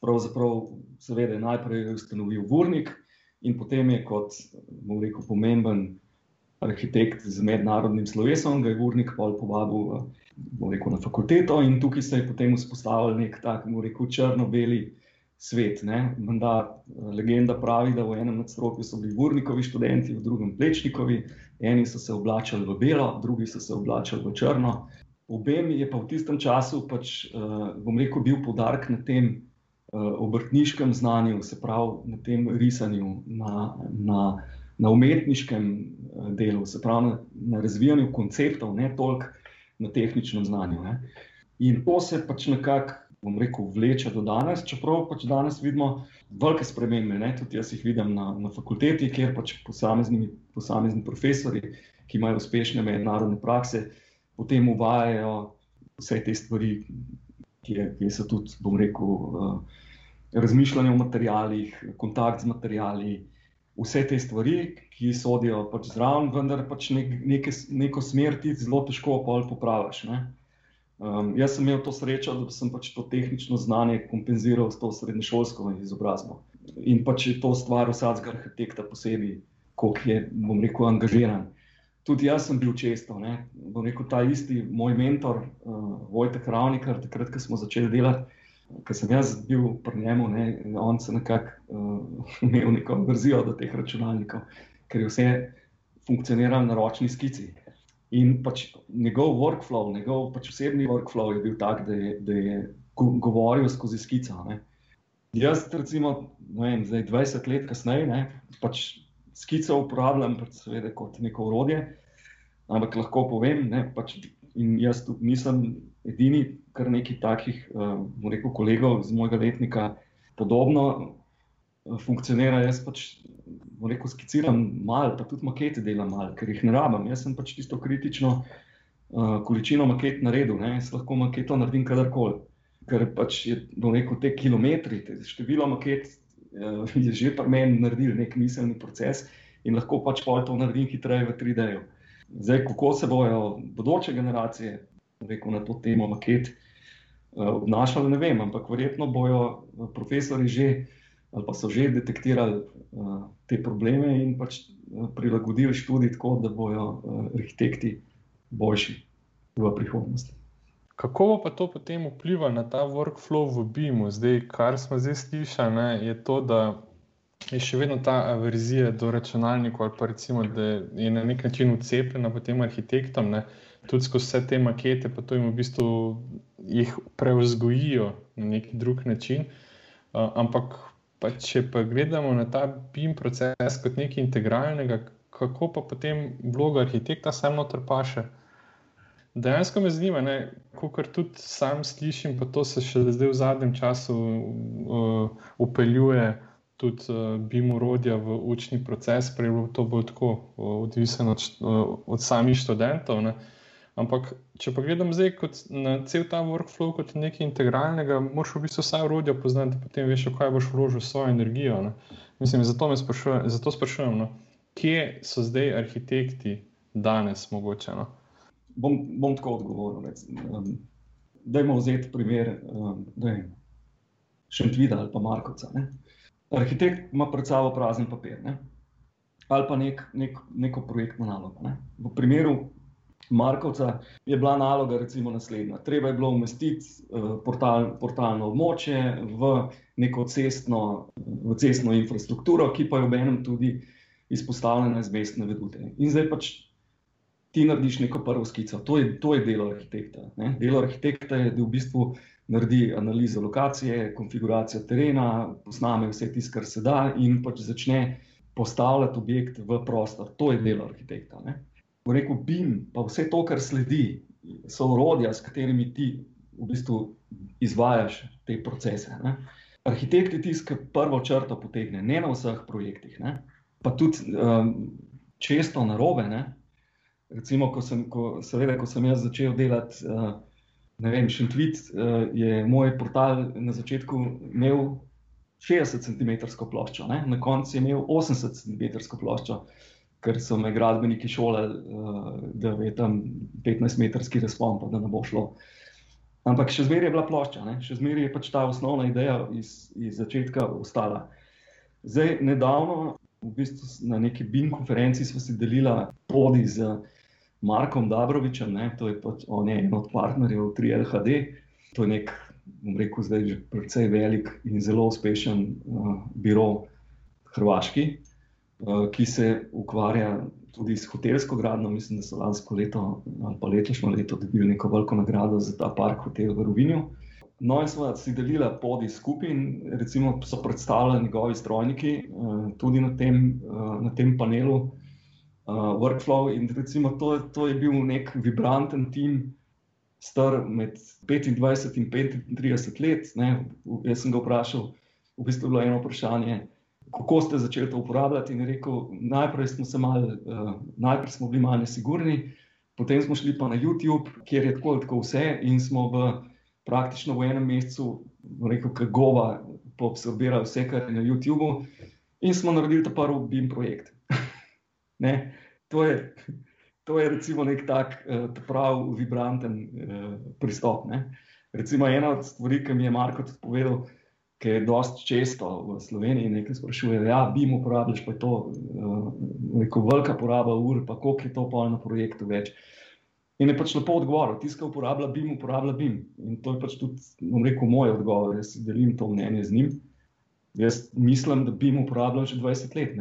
pravzaprav, seveda, najprej ustanovil Vurnik in potem je kot rekel, pomemben arhitekt z mednarodnim slovesom, ga je Vurnik pol povabil rekel, na fakulteto in tukaj se je potem vzpostavil nek tak, rekel, črno-beli svet. Menda, eh, legenda pravi, da v enem nadstropju so bili Vurnikovi študenti, v drugem Plečnikovi, eni so se oblačili v belo, drugi so se oblačili v črno. Obem je pa v tistem času, pač, uh, bom rekel, bil podarek na tem obrtniškem znanju, se pravi na tem risanju, na, na, na umetniškem delu, se pravi na, na razvijanju konceptov, ne toliko na tehničnem znanju. Ne. In to se pač nekako bom rekel, vleče do danes, čeprav pač danes vidimo velike spremembe. Ne? Tudi jaz jih vidim na, na fakulteti, kjer pač posamezni, posamezni profesori, ki imajo uspešne mednarodne prakse, potem uvajajo vse te stvari, ki, je, ki so tudi, bom rekel, uh, razmišljanje o materijalih, kontakt z materijali. Vse te stvari, ki sodijo pač zraven, vendar pač nek, neke, neko smer ti zelo težko popraviš. Um, jaz sem imel to srečo, da sem pač to tehnično znanje kompenziral s to srednješolsko izobrazbo. In pač je to stvar vsakega arhitekta posebej, koliko je, bom rekel, angažiran. Tudi jaz sem bil često, ne? bom rekel, ta isti moj mentor, uh, Vojtek Ravnikar, takrat, ko smo začeli delati, ko sem jaz bil pri njemu, ne? on se nekako uh, *laughs* imel neko verzijo do teh računalnikov, ker je vse funkcioniralo na ročni skici. In pač njegov workflow, njegov pač osebni workflow je bil tak, da je, da je govoril skozi skico. Ne. Jaz, recimo, vem, zdaj 20 let kasneje, ne, pač skico uporabljam pač seveda, kot neko urodje, ampak lahko povem, ne, pač, in jaz tudi nisem edini, kar nekaj takih, uh, rekel, kolegov z mojega letnika, podobno uh, funkcionira. Jaz pač rekel, skiciram malo, pa tudi makete delam malo, ker jih ne rabim. Jaz sem pač tisto kritično uh, količino maket naredil, ne? jaz lahko maketo naredim kadarkoli. Ker pač je rekel, te kilometri, te število maket *laughs* je že pri meni naredil nek miselni proces in lahko pač pol to naredim hitreje v 3D-ju. Zdaj, kako se bojo bodoče generacije rekel, na to temo maket uh, obnašale, ne vem, ampak verjetno bojo profesori že ali pa so že detektirali te probleme in pač prilagodili študij tako, da bodo uh, arhitekti boljši v prihodnosti. Kako bo pa to potem vplivalo na ta workflow v BIM-u? Zdaj, kar smo zdaj slišali, ne, je to, da je še vedno ta averzija do računalnikov, ali pa recimo, da je na nek način ucepljena v tem arhitektom, ne, tudi skozi vse te makete, pa to jim v bistvu jih preuzgojijo na neki drug način. Uh, ampak Pa če pa gledamo na ta BIM proces kot nekaj integralnega, kako pa potem vloga arhitekta sam noter paše? Dejansko me zanima, kar tudi sam slišim, pa to se še zdaj v zadnjem času uh, upeljuje tudi uh, BIM urodja v učni proces, prej bo to bolj tako, uh, odvisno od, uh, od samih študentov. Ne? Ampak, če pa gledam zdaj na cel ta workflow kot nekaj integralnega, moraš v bistvu vsa urodja poznati, potem veš, kaj boš vložil svojo energijo. Ne? Mislim, zato me sprašujem, zato sprašujem no? kje so zdaj arhitekti danes mogoče. No? Bom, bom tako odgovoril. Um, dajmo vzeti primer um, Šentvida ali pa Markovca. Ne? Arhitekt ima pred sabo prazen papir ne? ali pa nek, nek, neko projektno nalogo. Ne? V primeru Markovca je bila naloga recimo naslednja. Treba je bilo umestiti uh, portal, portalno območje v neko cestno, v cestno infrastrukturo, ki pa je ob enem tudi izpostavljena iz mestne vedute. In zdaj pač ti narediš neko prvo skico. To je, to je delo arhitekta. Ne? Delo arhitekta je, da v bistvu naredi analizo lokacije, konfiguracijo terena, posname vse tisto, kar se da, in pač začne postavljati objekt v prostor. To je delo arhitekta. Ne? Rekel BIM, pa vse to, kar sledi, so urodja, s katerimi ti v bistvu izvajaš te procese. Ne? Arhitekt je tisti, ki prvo črto potegne, ne na vseh projektih, ne? pa tudi um, često na robe. Recimo, ko sem, ko, seveda, ko sem jaz začel delati, uh, ne vem, Šentvit, uh, je moj portal na začetku imel 60 cm ploščo, ne? na koncu je imel 80 cm ploščo, ker so me gradbeniki šolali, uh, da je tam 15-metrski razpon, pa da ne bo šlo. Ampak še zmeraj je bila plošča, ne? še zmeraj je pač ta osnovna ideja iz, iz začetka ostala. Zdaj, nedavno, v bistvu na neki BIM konferenci, smo si delili podi z Markom Dabrovičem, ne? to je pač on je en od partnerjev 3LHD, to je nek bom rekel, zdaj že precej velik in zelo uspešen uh, biro Hrvaški, uh, ki se ukvarja tudi s hotelsko gradnjo. Mislim, da so lansko leto ali pa letošnjo leto dobili neko veliko nagrado za ta park hotel v Rovinju. No, in smo si delili podi skupaj, in recimo so predstavljali njegovi strojniki uh, tudi na tem, uh, na tem panelu. Uh, workflow in recimo to, to je bil nek vibranten tim, star med 25 in 35 let. Ne? Jaz sem ga vprašal, v bistvu je bilo eno vprašanje, kako ste začeli to uporabljati. Rekel, najprej smo, mal, uh, najprej smo bili malo nesigurni, potem smo šli pa na YouTube, kjer je tako, tako vse, in smo v, praktično v enem mesecu, rekel, kaj gova, poabsorbirali vse, kar je na YouTubu, in smo naredili ta prvi BIM projekt. To je to je recimo nek tak uh, prav vibranten uh, pristop. Ne? Recimo ena od stvari, ki mi je Marko tudi povedal, ki je dosti često v Sloveniji nekaj sprašuje, ja, bi mu uporabljaš, pa je to uh, neko velika poraba ur, pa koliko je to pa na projektu več. In je pač lepo odgovoril, tiskal uporablja BIM, uporablja BIM. In to je pač tudi, bom rekel, moj odgovor, jaz delim to mnenje z njim. Jaz mislim, da BIM uporabljam že 20 let,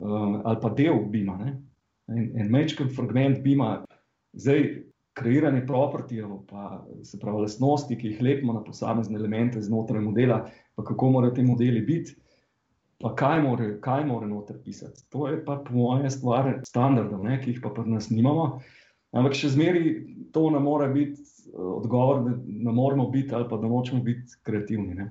uh, ali pa del BIM-a en, en majhen fragment bima, zdaj kreiranje propertijev, pa se pravi lastnosti, ki jih lepimo na posamezne elemente znotraj modela, pa kako morajo ti modeli biti, pa kaj morajo more noter pisati. To je pa po mojem stvar standardov, ne, ki jih pa pri nas nimamo. Ampak še zmeraj to ne more biti odgovor, da ne moramo biti ali pa da nočemo biti kreativni. Ne.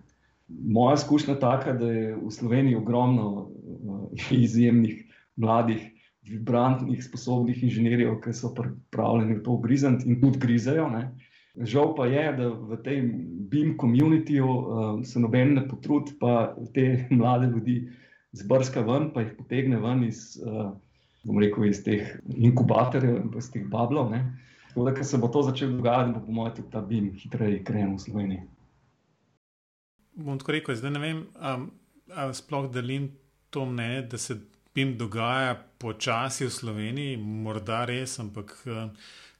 Moja izkušnja je taka, da je v Sloveniji ogromno uh, izjemnih mladih vibrantnih, sposobnih inženirjev, ki so pripravljeni v to grizniti in tudi grizejo. Ne. Žal pa je, da v tem BIM komunitiju uh, se noben ne potrudi, pa te mlade ljudi zbrska ven, pa jih potegne ven iz, uh, rekel, iz teh inkubatorjev, iz teh bablov. Tako da, ker se bo to začelo dogajati, bo po mojem tudi ta BIM hitreje krenil v Sloveniji. Bom tako rekel, zdaj ne vem, ali sploh delim to mnenje, da se BIM dogaja počasi v Sloveniji, morda res, ampak uh,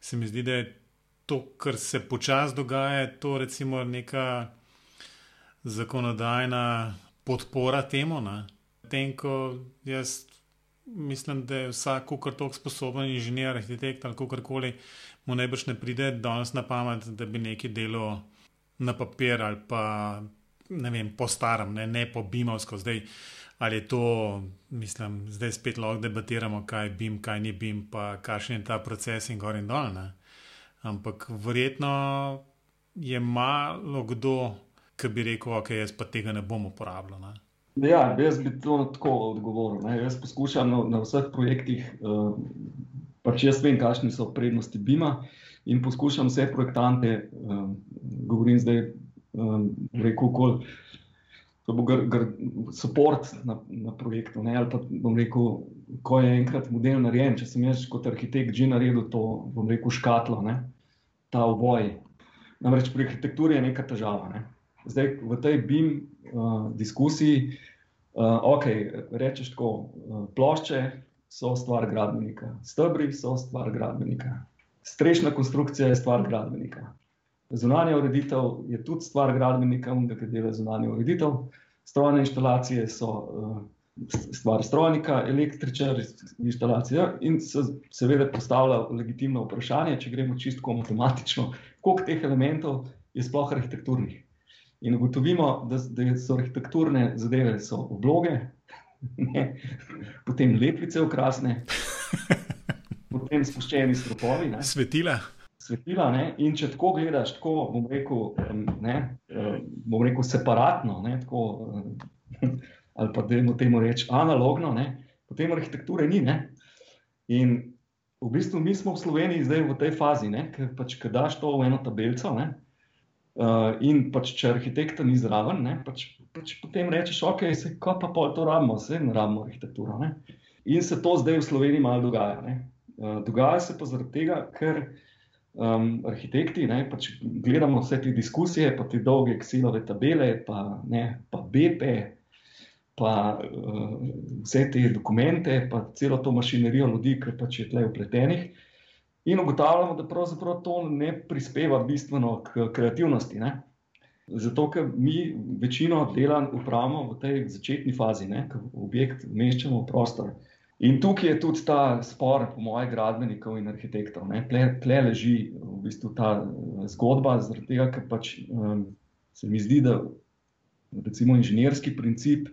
se mi zdi, da je to, kar se počasi dogaja, to recimo neka zakonodajna podpora temu. Tem, ko jaz mislim, da je vsak, kar tok sposoben inženir, arhitekt ali kakorkoli, mu najbrž ne pride danes na pamet, da bi nekaj delo na papir ali pa ne vem, po starem, ne, ne po bimovsko. Zdaj, ali je to, mislim, zdaj spet lahko debatiramo, kaj je BIM, kaj ni BIM, pa kakšen je ta proces in gor in dol. Ne? Ampak verjetno je malo kdo, ki bi rekel, ok, jaz pa tega ne bom uporabljal. Ne? Ja, jaz bi to tako odgovoril. Ne? Jaz poskušam na, na vseh projektih, uh, pač jaz vem, kakšne so prednosti BIM-a in poskušam vse projektante, uh, govorim zdaj, um, rekel, koliko da bo podpor na, na projektu. Ne? Ali pa bom rekel, ko je enkrat model narejen, če sem jaz kot arhitekt že naredil to, bom rekel, škatlo, ne? ta oboj. Namreč pri arhitekturi je neka težava. Ne? Zdaj v tej BIM uh, diskusiji, uh, ok, rečeš tako, uh, plošče so stvar gradbenika, stebri so stvar gradbenika, strešna konstrukcija je stvar gradbenika. Zunanja ureditev je tudi stvar gradbenika, ki dela zunanje ureditev. Strojne inštalacije so uh, stvar strojnika, električar, inštalacija. In se seveda postavlja legitimno vprašanje, če gremo čisto matematično, koliko teh elementov je sploh arhitekturnih. In ugotovimo, da, da so arhitekturne zadeve so obloge, *laughs* potem lepice okrasne, *laughs* potem spuščeni stropovi. Ne? Svetila. Svetila, ne? in če tako gledaš, tako bom rekel, ne, bom rekel separatno, ne, tako, ali pa da temu rečem analogno, ne, potem arhitekture ni. Ne? In v bistvu mi smo v Sloveniji zdaj v tej fazi, ker pač, daš to v eno tabelico. Ne? Uh, in pač, če arhitekta ni zraven, ne, pač, pač potem rečeš, ok, se pa pol to rabimo, vse ne rabimo arhitekturo. Ne. In se to zdaj v Sloveniji malo dogaja. Uh, dogaja se pa zaradi tega, ker um, arhitekti ne, pač gledamo vse te diskusije, pa te dolge Excelove tabele, pa, ne, pa BP, pa uh, vse te dokumente, pa celo to mašinerijo ljudi, ki pač je tle upletenih. In ugotavljamo, da pravzaprav to ne prispeva bistveno k kreativnosti. Ne? Zato, ker mi večino dela upravljamo v tej začetni fazi, ko objekt umeščamo v prostor. In tukaj je tudi ta spor, po mojem, gradbenikov in arhitektov. Tle, tle leži v bistvu ta eh, zgodba, zaradi tega, ker pač, um, se mi zdi, da recimo inženirski princip,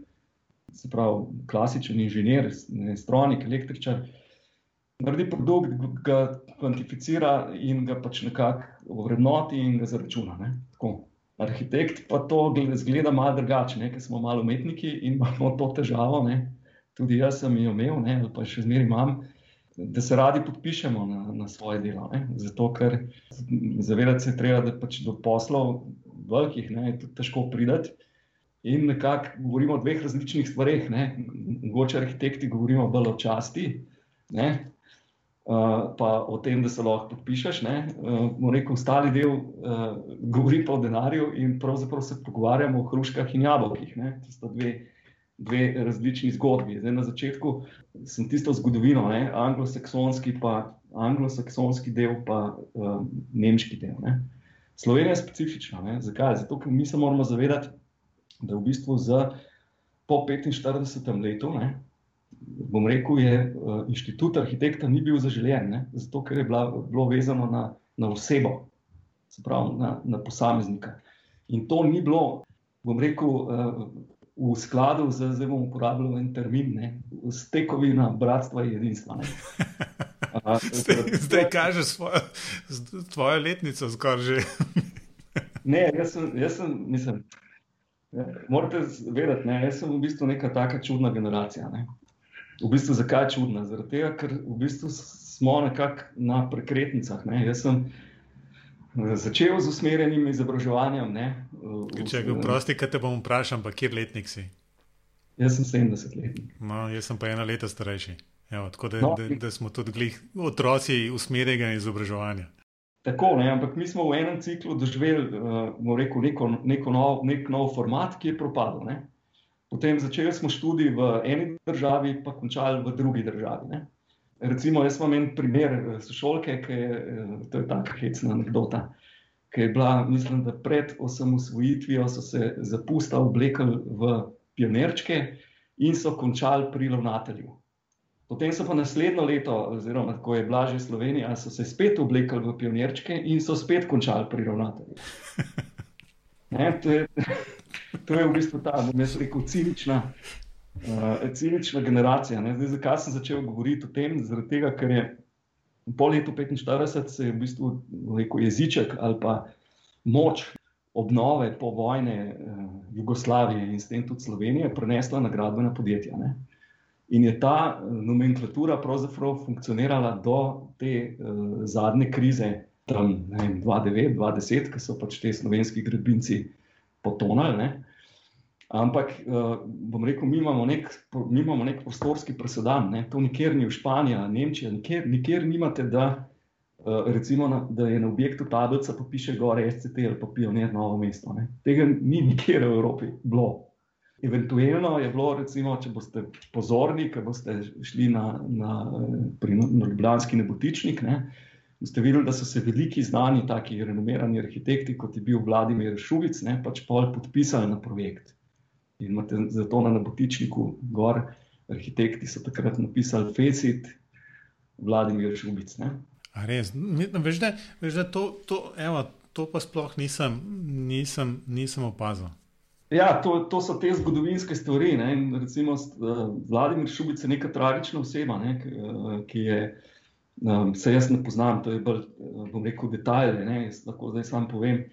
se pravi klasičen inženir, strojnik, električar naredi produkt, ga kvantificira in ga pač nekako vrednoti in ga zaračuna. Arhitekt pa to zgleda malo drugače, ker smo malo umetniki in imamo to težavo. Ne? Tudi jaz sem jo imel, ne? ali pa še zmeraj imam, da se radi podpišemo na, na svoje delo. Ne? Zato, ker zavedati se treba, da pač do poslov velikih ne? je tudi težko pridati. In nekako govorimo o dveh različnih stvareh. Mogoče arhitekti govorimo bolj o časti, ne? Uh, pa o tem, da se lahko podpišeš. Uh, rekel, ostali del uh, govori pa o denarju, in pravzaprav se pogovarjamo o hruškah in jabolkih. Ne? To sta dve, dve različni zgodbi. Zdaj, na začetku sem tisto zgodovino, anglosaksonski, pa anglosaksonski del, pa uh, nemški del. Ne? Slovenija je specifična. Ne? Zakaj? Zato, ker mi se moramo zavedati, da v bistvu za po 45. letu. Ne? bom rekel, je uh, inštitut arhitekta ni bil zaželen, ne? zato ker je bila, bilo vezano na, na osebo, se pravi na, na posameznika. In to ni bilo, bom rekel, uh, v skladu z, zdaj bom uporabljal en termin, ne? stekovina bratstva in jedinstva. Uh, *laughs* zdaj zdaj kažeš svojo, tvojo letnico, skoraj že. *laughs* ne, jaz sem, jaz sem mislim. Morate vedeti, da sem v bistvu neka taka čudna generacija. Ne? v bistvu zakaj čudna? Zaradi tega, ker v bistvu smo nekako na prekretnicah. Ne? Jaz sem eh, začel z usmerjenim izobraževanjem. Ne? Če ga vprosti, kaj te bom vprašal, pa kje letnik si? Jaz sem 70 let. No, jaz sem pa ena leta starejši. Evo, tako da, no, da, da smo tudi glih, otroci usmerjenega izobraževanja. Tako, ne, ampak mi smo v enem ciklu doživeli uh, rekel, neko, neko nov, nek nov format, ki je propadel. Ne? Potem začeli smo študij v eni državi, pa končali v drugi državi. Ne. Recimo, jaz imam en primer eh, sošolke, ki je, eh, to je tako hecna anekdota, ki je bila, mislim, da pred osamosvojitvijo so se zapusta oblekli v pionirčke in so končali pri ravnatelju. Potem so pa naslednjo leto, oziroma ko je bila že Slovenija, so se spet oblekli v pionirčke in so spet končali pri ravnatelju. *laughs* Ne, to je *laughs* to je v bistvu ta, da bi rekel, cinična, uh, cinična generacija. Zdaj, zakaj sem začel govoriti o tem? Zaradi tega, ker je po letu 45 se je v bistvu rekel, jeziček ali pa moč obnove po vojne uh, Jugoslavije in s tem tudi Slovenije prenesla na gradbena podjetja. Ne? In je ta nomenklatura pravzaprav funkcionirala do te uh, zadnje krize, tam 2009-2010, ko so pač te slovenski gradbinci potonili. Ampak, uh, bom rekel, mi imamo nek, mi imamo nek prostorski presedan, ne? to nikjer ni v Španiji, Nemčiji, nikjer, nikjer nimate, da, uh, recimo, na, da je na objektu tablica, pa piše gore SCT ali pa Pionir Novo mesto. Ne? Tega ni nikjer v Evropi bilo. Eventualno je bilo, recimo, če boste pozorni, ker boste šli na, na, na Ljubljanski nebotičnik, ne? boste videli, da so se veliki znani, taki renomirani arhitekti, kot je bil Vladimir Šubic, ne? pač pol podpisali na projekt. In imate zato na nabotičniku gor, arhitekti so takrat napisali Fecit, Vladimir Šubic. Ne? Res, veš, da, veš, da to, to, evo, to pa sploh nisem, nisem, nisem opazil. Ja, to, to so te zgodovinske stvari. Ne? Recimo, uh, Vladimir Šubic je neka tragična oseba, ne? Uh, ki je, um, se jaz ne poznam, to je bolj, bom rekel, detajle. Ne? Jaz lahko zdaj sam povem.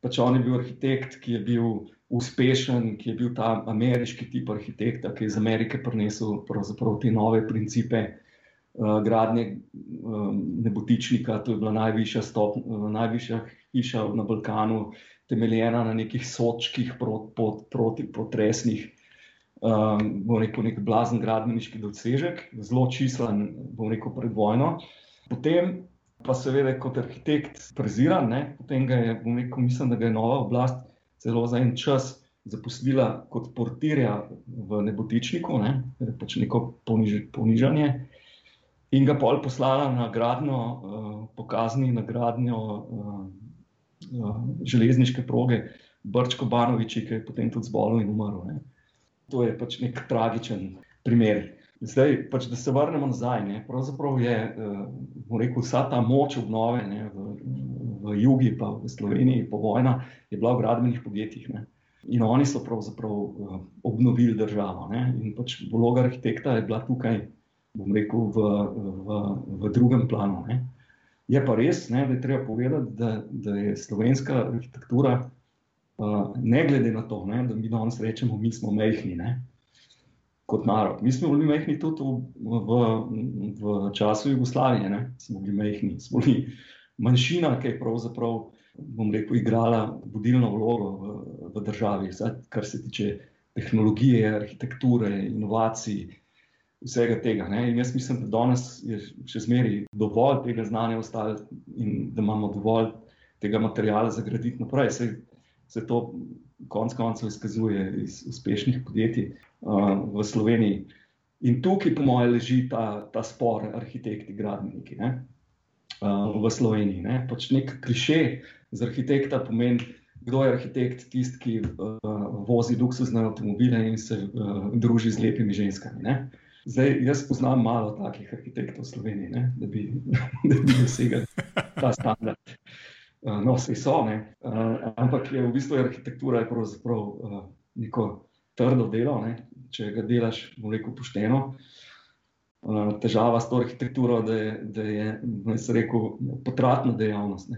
Pač on je bil arhitekt, ki je bil uspešen, ki je bil ta ameriški tip arhitekta, ki je iz Amerike prinesel te nove principe uh, gradnje uh, nebotičnika. To je bila najvišja, stop, uh, najvišja hiša na Balkanu, temeljena na nekih sočkih prot, prot, proti potresnih. Um, bom rekel, nek blazen gradbeniški dosežek, zelo čislen, bom rekel, pred vojno. Potem pa seveda kot arhitekt preziran, ne? potem ga je, bom rekel, mislim, da ga je nova oblast celo za en čas zaposlila kot portirja v nebotičniku, ne? pač neko poniž, ponižanje, in ga pol poslala na gradnjo, uh, pokazni na gradnjo uh, uh, železniške proge Brčko Banoviči, ki je potem tudi zbolel in umrl. Ne? To je pač nek tragičen primer. Zdaj, pač, da se vrnemo nazaj. Ne, pravzaprav je uh, rekel, vsa ta moč obnove ne, v, v Jugi, pa v Sloveniji, po vojni, je bila v gradbenih podjetjih. Ne. In oni so pravzaprav uh, obnovili državo. Ne, in pač vloga arhitekta je bila tukaj, bom rekel, v, v, v drugem planu. Ne. Je pa res, ne, da je treba povedati, da, da je slovenska arhitektura, uh, ne glede na to, ne, da mi danes rečemo, mi smo mehni. Ne, kot narod. Mi smo bili mehni tudi v, v, v času Jugoslavije, ne? smo bili mehni, smo bili manjšina, ki je pravzaprav, bom rekel, igrala vodilno vlogo v, v državi, vse, kar se tiče tehnologije, arhitekture, inovacij. Vsega tega. Ne? In jaz mislim, da danes je še zmeraj dovolj tega znanja ostalo in da imamo dovolj tega materijala za graditi naprej. Se, se to konec koncev izkazuje iz uspešnih podjetij v Sloveniji. In tukaj, po mojem, leži ta, ta spor, arhitekti, gradbeniki ne? V Sloveniji. Ne? Pač nek kliše z arhitekta pomeni, kdo je arhitekt, tisti, ki uh, vozi luksuzne avtomobile in se uh, druži z lepimi ženskami. Ne? Zdaj, jaz poznam malo takih arhitektov v Sloveniji, ne? da bi, *laughs* bi dosegali ta standard. Uh, no, vse so, uh, ampak je v bistvu arhitektura je pravzaprav uh, neko trdo delo, ne? če ga delaš, bom rekel, pošteno. Uh, težava s to arhitekturo da je, da je rekel, potratna dejavnost.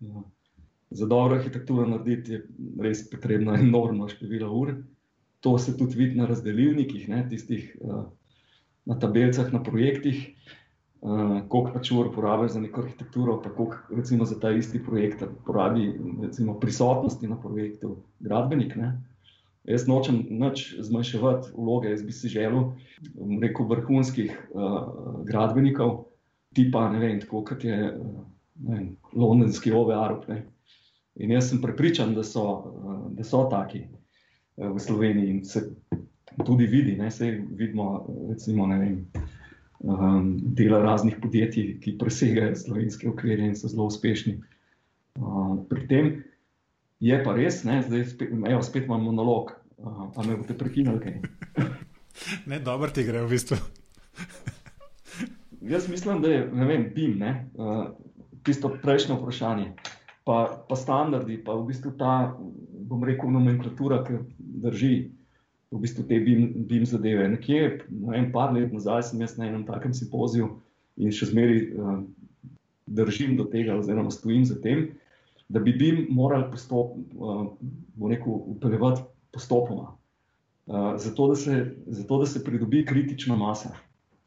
Uh, za dobro arhitekturo narediti je res potrebno enormno število ur. To se tudi vidi na razdelilnikih, ne, tistih, uh, na tabelcah, na projektih, uh, koliko pač ur porabiš za neko arhitekturo, pa koliko recimo, za ta isti projekt porabi recimo, prisotnosti na projektu gradbenik. Ne. Jaz nočem nič zmanjševati vloge, jaz bi si želel, rekel, vrhunskih uh, gradbenikov, tipa, ne vem, tako kot je vem, londonski OVR. In jaz sem prepričan, da so, uh, da so taki uh, v Sloveniji in se tudi vidi, ne se vidimo, recimo, ne vem. Um, dela raznih podjetij, ki presegajo slovenske okvirje in so zelo uspešni. Uh, pri tem Je pa res, ne? zdaj spet, evo, spet imam monolog, pa me boste prekinili. *laughs* ne, dobro ti gre v bistvu. *laughs* Jaz mislim, da je vem, BIM, ne? tisto prejšnjo vprašanje, pa, pa standardi, pa v bistvu ta, bom rekel, nomenklatura, ki drži v bistvu te BIM, BIM zadeve. Nekje, ne vem, par let nazaj sem jaz na enem takem simpoziju in še zmeri uh, držim do tega, oziroma stojim za tem da bi BIM morali upeljati uh, postopoma, uh, zato, da se, zato da se pridobi kritična masa,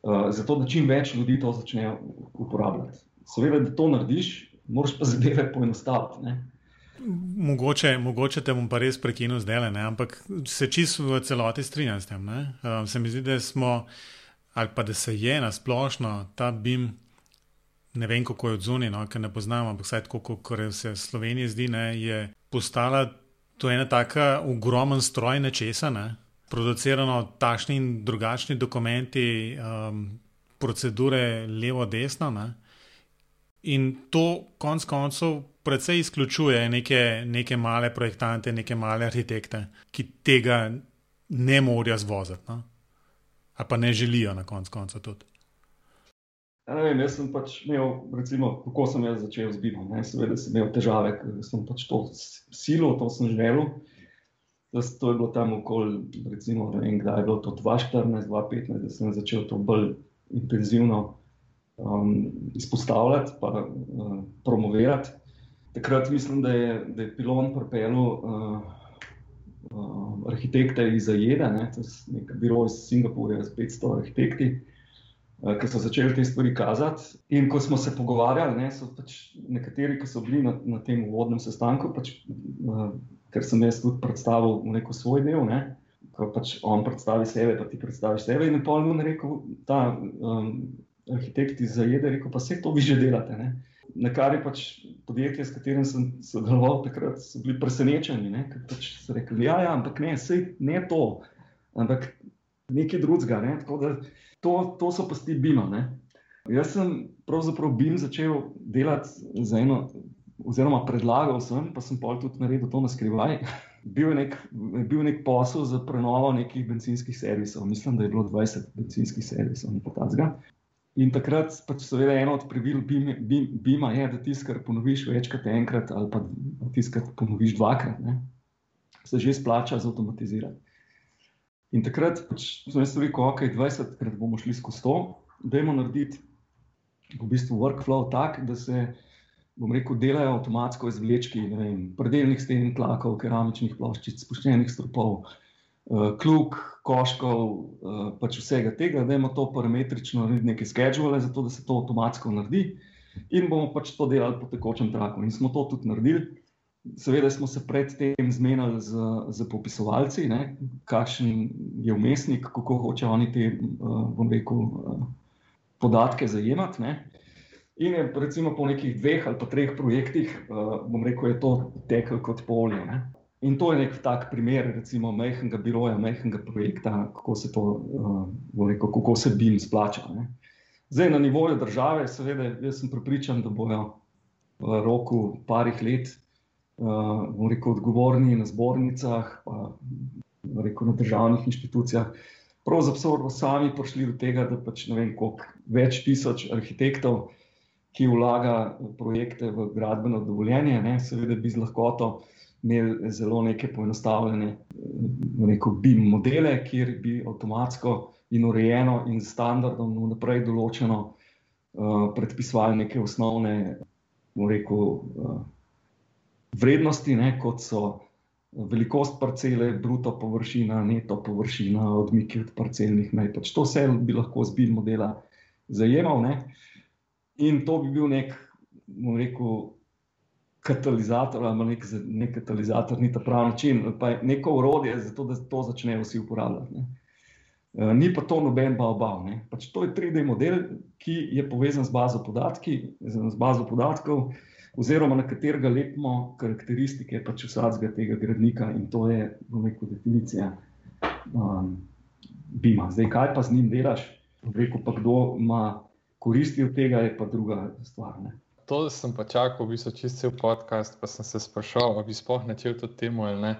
uh, zato da čim več ljudi to začne uporabljati. Seveda, da to narediš, moraš pa zadeve poenostaviti. Mogoče, mogoče te bom pa res prekinil zdaj, ne? ampak se čisto v celoti strinjam s tem. Uh, se mi zdi, da smo, ali pa da se je na splošno ta BIM ne vem, kako je odzuni, no, ker ne poznam, ampak vsaj tako, kot se v Sloveniji zdi, ne, je postala to ena taka ogromen stroj nečesa, ne, producirano tašni in drugačni dokumenti, um, procedure levo-desno. In to konec koncev precej izključuje neke, neke male projektante, neke male arhitekte, ki tega ne morejo zvoziti, no? ali pa ne želijo na koncu konca tudi. Ja, vem, jaz sem pač imel, recimo, kako sem jaz začel z BIM-om. Seveda sem imel težave, ker sem pač to silo, to sem želel. To, to je bilo tam okoli, recimo, ne vem, kdaj je bilo to 2014, 2015, da sem začel to bolj intenzivno um, izpostavljati in uh, promovirati. Takrat mislim, da je, da je pilon pripeljal uh, uh, arhitekte iz Ajeda, ne, to je nek biro iz Singapurja z 500 arhitekti, uh, ki so začeli te stvari kazati. In ko smo se pogovarjali, ne, so pač nekateri, ki so bili na, na tem uvodnem sestanku, pač, uh, ker sem jaz tudi predstavil neko svoj del. Ne, Ko pač on predstavi sebe, pa ti predstaviš sebe. In pol mu je rekel, ta um, arhitekt iz Zajeda, rekel, pa vse to vi že delate. Ne? Na kar je pač podjetje, s katerim sem sodeloval takrat, so bili presenečeni. Ker pač so rekli, ja, ja, ampak ne, sej, ne to, ampak nekaj drugega. Ne? To, to so pa ti bima. Ne? Jaz sem pravzaprav bim začel delati za eno, oziroma predlagal sem, pa sem pol tudi naredil to na skrivaj. *laughs* Bil je, nek, bil nek posel za prenovo nekih benzinskih servisov. Mislim, da je bilo 20 benzinskih servisov, nekaj takega. In takrat, pač seveda, eno od pravil BIM-a je, da tisto, kar ponoviš večkrat, enkrat ali pa tisto, kar ponoviš dvakrat, ne, se že splača zautomatizirati. In takrat pač sem jaz rekel, ok, 20 krat bomo šli skozi to, da imamo narediti v bistvu workflow tak, da se, bom rekel, delajo avtomatsko izvlečki, vem, predeljnih sten, tlakov, keramičnih ploščic, spuščenih stropov, uh, kljub koškov, uh, pač vsega tega, da imamo to parametrično neke schedule, zato da se to avtomatsko naredi in bomo pač to delali po tekočem traku. In smo to tudi naredili. Seveda smo se predtem zmenili z, z popisovalci, ne, kakšen je umestnik, kako hoče oni te, uh, rekel, uh, podatke zajemati. Ne. In je recimo po nekih dveh ali pa treh projektih, uh, bom rekel, je to tekel kot polje. In to je nek tak primer, recimo, majhnega biroja, majhnega projekta, kako se to, uh, rekel, kako se BIM splača. Ne. Zdaj, na nivoju države, seveda, jaz sem pripričan, da bojo v roku parih let, uh, rekel, odgovorni na zbornicah, pa rekel, na državnih inštitucijah, pravzaprav sami prišli do tega, da pač ne vem, koliko več tisoč arhitektov, ki vlaga projekte v gradbeno dovoljenje, ne, seveda bi z lahkoto imeli zelo neke poenostavljene, neko BIM modele, kjer bi avtomatsko in urejeno in standardom vnaprej določeno uh, predpisovali neke osnovne, rekel, uh, vrednosti, ne, kot so velikost parcele, bruto površina, neto površina, odmiki od parcelnih mej. Pač to vse bi lahko z BIM modela zajemal. Ne. In to bi bil nek, rekel, katalizator ali nek, nek katalizator, ni ta pravi način, pa je neko urodje za to, da to začnejo vsi uporabljati. Ne. Eh, ni pa to noben bav. Pač to je 3D model, ki je povezan z bazo, podatki, z bazo podatkov, oziroma na katerega lepimo karakteristike pač vsakega tega gradnika, in to je rekel, definicija um, BIM-a. Zdaj, kaj pa z njim delaš, rekel pa kdo ima koristi od tega, je pa druga stvar. Ne to sem pa čakal, v bistvu čist cel podcast, pa sem se sprašal, ali bi sploh načel to temo ali ne.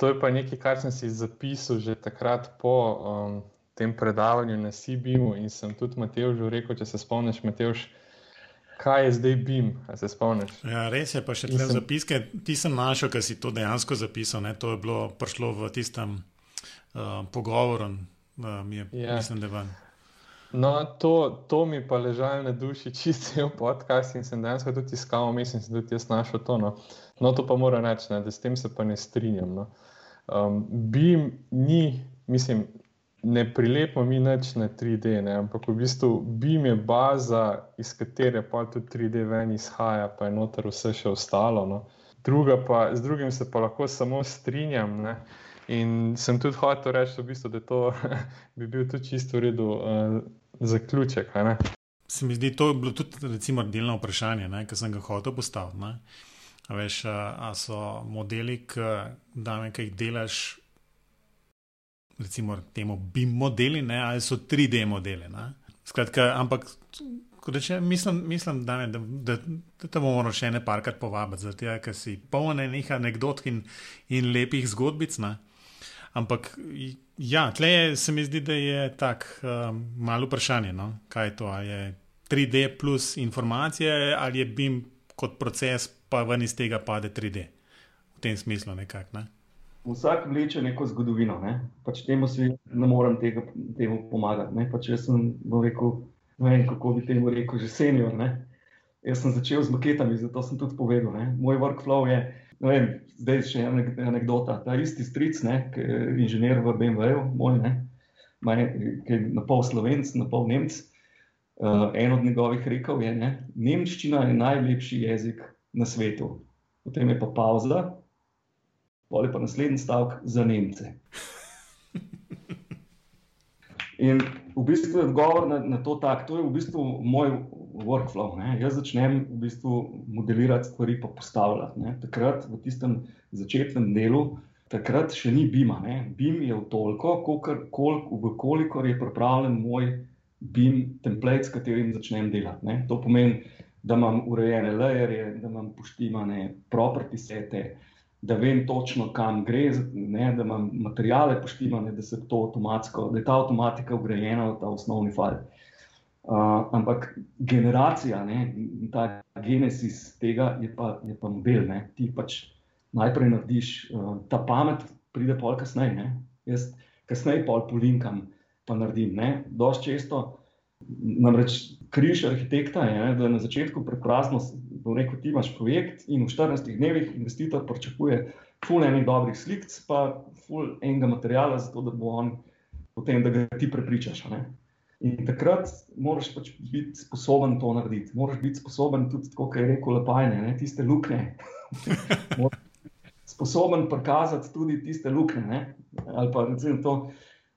To je pa nekaj, kar sem si zapisal že takrat po um, tem predavanju na CBIM-u in sem tudi Mateožu rekel, če se spomniš, Mateož, kaj je zdaj BIM, ali se spomniš? Ja, res je, pa še te sem... zapiske, ti sem našel, ker si to dejansko zapisal, ne? to je bilo prišlo v tistem uh, pogovoru, uh, mi je, ja. mislim, da je van. No, to, to mi pa ležalo na duši, čisto v podkastu in sem dejansko tudi iskal, mislim, da sem tudi jaz našel to. No, no to pa moram reči, da s tem se pa ne strinjam. No. Um, BIM ni, mislim, ne prilepimo mi nič na 3D, ne, ampak v bistvu BIM je baza, iz katere pa tudi 3D ven izhaja, pa je noter vse še ostalo. No. Druga pa, z drugim se pa lahko samo strinjam. Ne. In sem tudi hotel reči, v bistvu, da to *laughs* bi bil tudi čisto v redu. Uh, zaključek. Se mi zdi, to je bilo tudi recimo, delno vprašanje, ki sem ga hotel postaviti. Veš, a so modeli, ki jih delaš, recimo, temu BIM modeli, ne? ali so 3D modeli. Skratka, ampak, reče, mislim, mislim da, ne, da, da, da te bomo še ne parkrat povabiti, zato ker si poln nekih anegdot in, in lepih zgodbic. Ne? Ampak Ja, tle se mi zdi, da je tako um, malo vprašanje, no? kaj je to. Je 3D plus informacije ali je BIM kot proces, pa ven iz tega pade 3D. V tem smislu nekako. Ne? Vsak vleče neko zgodovino. Ne? Pač temu si ne morem tega, temu pomagati. Ne? Pač jaz sem rekel, ne vem, kako bi temu rekel, že senior. Ne? Jaz sem začel z maketami, zato sem tudi povedal. Ne? Moj workflow je, vem, zdaj še ena anekdota. Ta isti stric, ne, ki je inženir v BMW-ju, moj, ne, ki je na pol slovenc, na pol nemc. Uh, en od njegovih rekel je, da Nemčina je najlepši jezik na svetu. Potem je pa pauza, ali pa naslednji stavek za Nemce. In v bistvu je odgovor na, na to tak, to je v bistvu moj workflow. Ne? Jaz začnem v bistvu modelirati stvari, pa postavljati. Ne? Takrat v tistem začetnem delu, takrat še ni BIM-a. BIM je v toliko, koliko je pripravljen moj BIM template, s katerim začnem delati. Ne? To pomeni, da imam urejene layerje, da imam poštimane property sete, da vem točno, kam gre, ne? da imam materijale poštimane, da, da je ta avtomatika ugrajena v ta osnovni file. Uh, ampak generacija, ne, ta genesis tega je pa, je pa model. Ne. Ti pač najprej narediš, uh, ta pamet pride pol kasneje. Jaz kasneje pol polinkam, pa naredim. Dosti često, namreč križ arhitekta je, ne, da na začetku prekrazno, bom rekel, ti imaš projekt in v 14 dnevih investitor pričakuje ful enih dobrih slik, pa ful enega materijala, zato da bo on potem, da ga ti prepričaš. Ne. In takrat moraš pač biti sposoben to narediti. Moraš biti sposoben tudi, kot je rekel Lepajne, ne, tiste luknje. *laughs* sposoben prikazati tudi tiste luknje. Ali pa recimo to,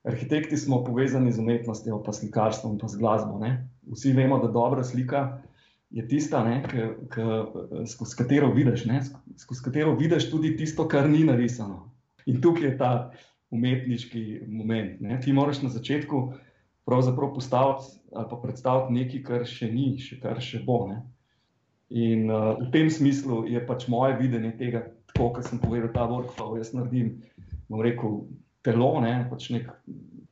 arhitekti smo povezani z umetnostjo, pa slikarstvom, pa z glasbo. Ne. Vsi vemo, da dobra slika je tista, ne, k, k, skozi katero vidiš, ne, skozi katero vidiš tudi tisto, kar ni narisano. In tukaj je ta umetniški moment. Ne. Ti moraš na začetku pravzaprav postaviti ali pa predstaviti nekaj, kar še ni, še kar še bo. Ne? In uh, v tem smislu je pač moje videnje tega, tako kot sem povedal, ta workflow. Jaz naredim, bom rekel, telo, ne, pač nek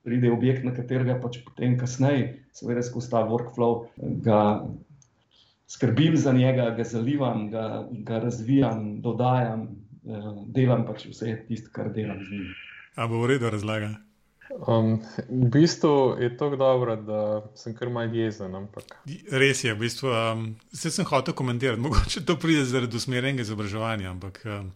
pride objekt, na katerega pač potem kasneje, seveda skozi ta workflow, ga skrbim za njega, ga zalivam, ga, ga razvijam, dodajam, uh, delam pač vse tisto, kar delam z njim. A bo v redu razlaga? Um, v bistvu je to dobro, da sem kar mal jezen. Ampak. Res je, v bistvu, um, se sem hotel komentirati. *laughs* Mogoče to pride zaradi usmerjenega izobraževanja, ampak um,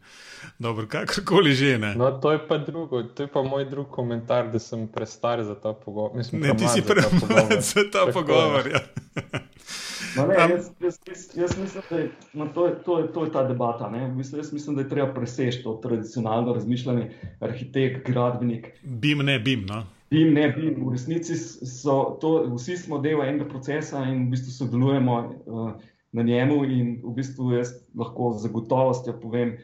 dobro, kakorkoli že ne. No, to je pa drugo, to je pa moj drug komentar, da sem prestar za ta pogovor. Ne, ti si premlad za ta pogovor. Ja. Ne, jaz, jaz, jaz, jaz mislim, da je, no, to, je, to, je, to je ta debata. Mislim, jaz mislim, da je treba preseči to tradicionalno razmišljanje, arhitekt, gradbenik. Bim, ne bim. No? Bim, ne bim. V resnici so to, vsi smo del enega procesa in v bistvu sodelujemo uh, na njemu. In v bistvu jaz lahko z gotovostjo povem,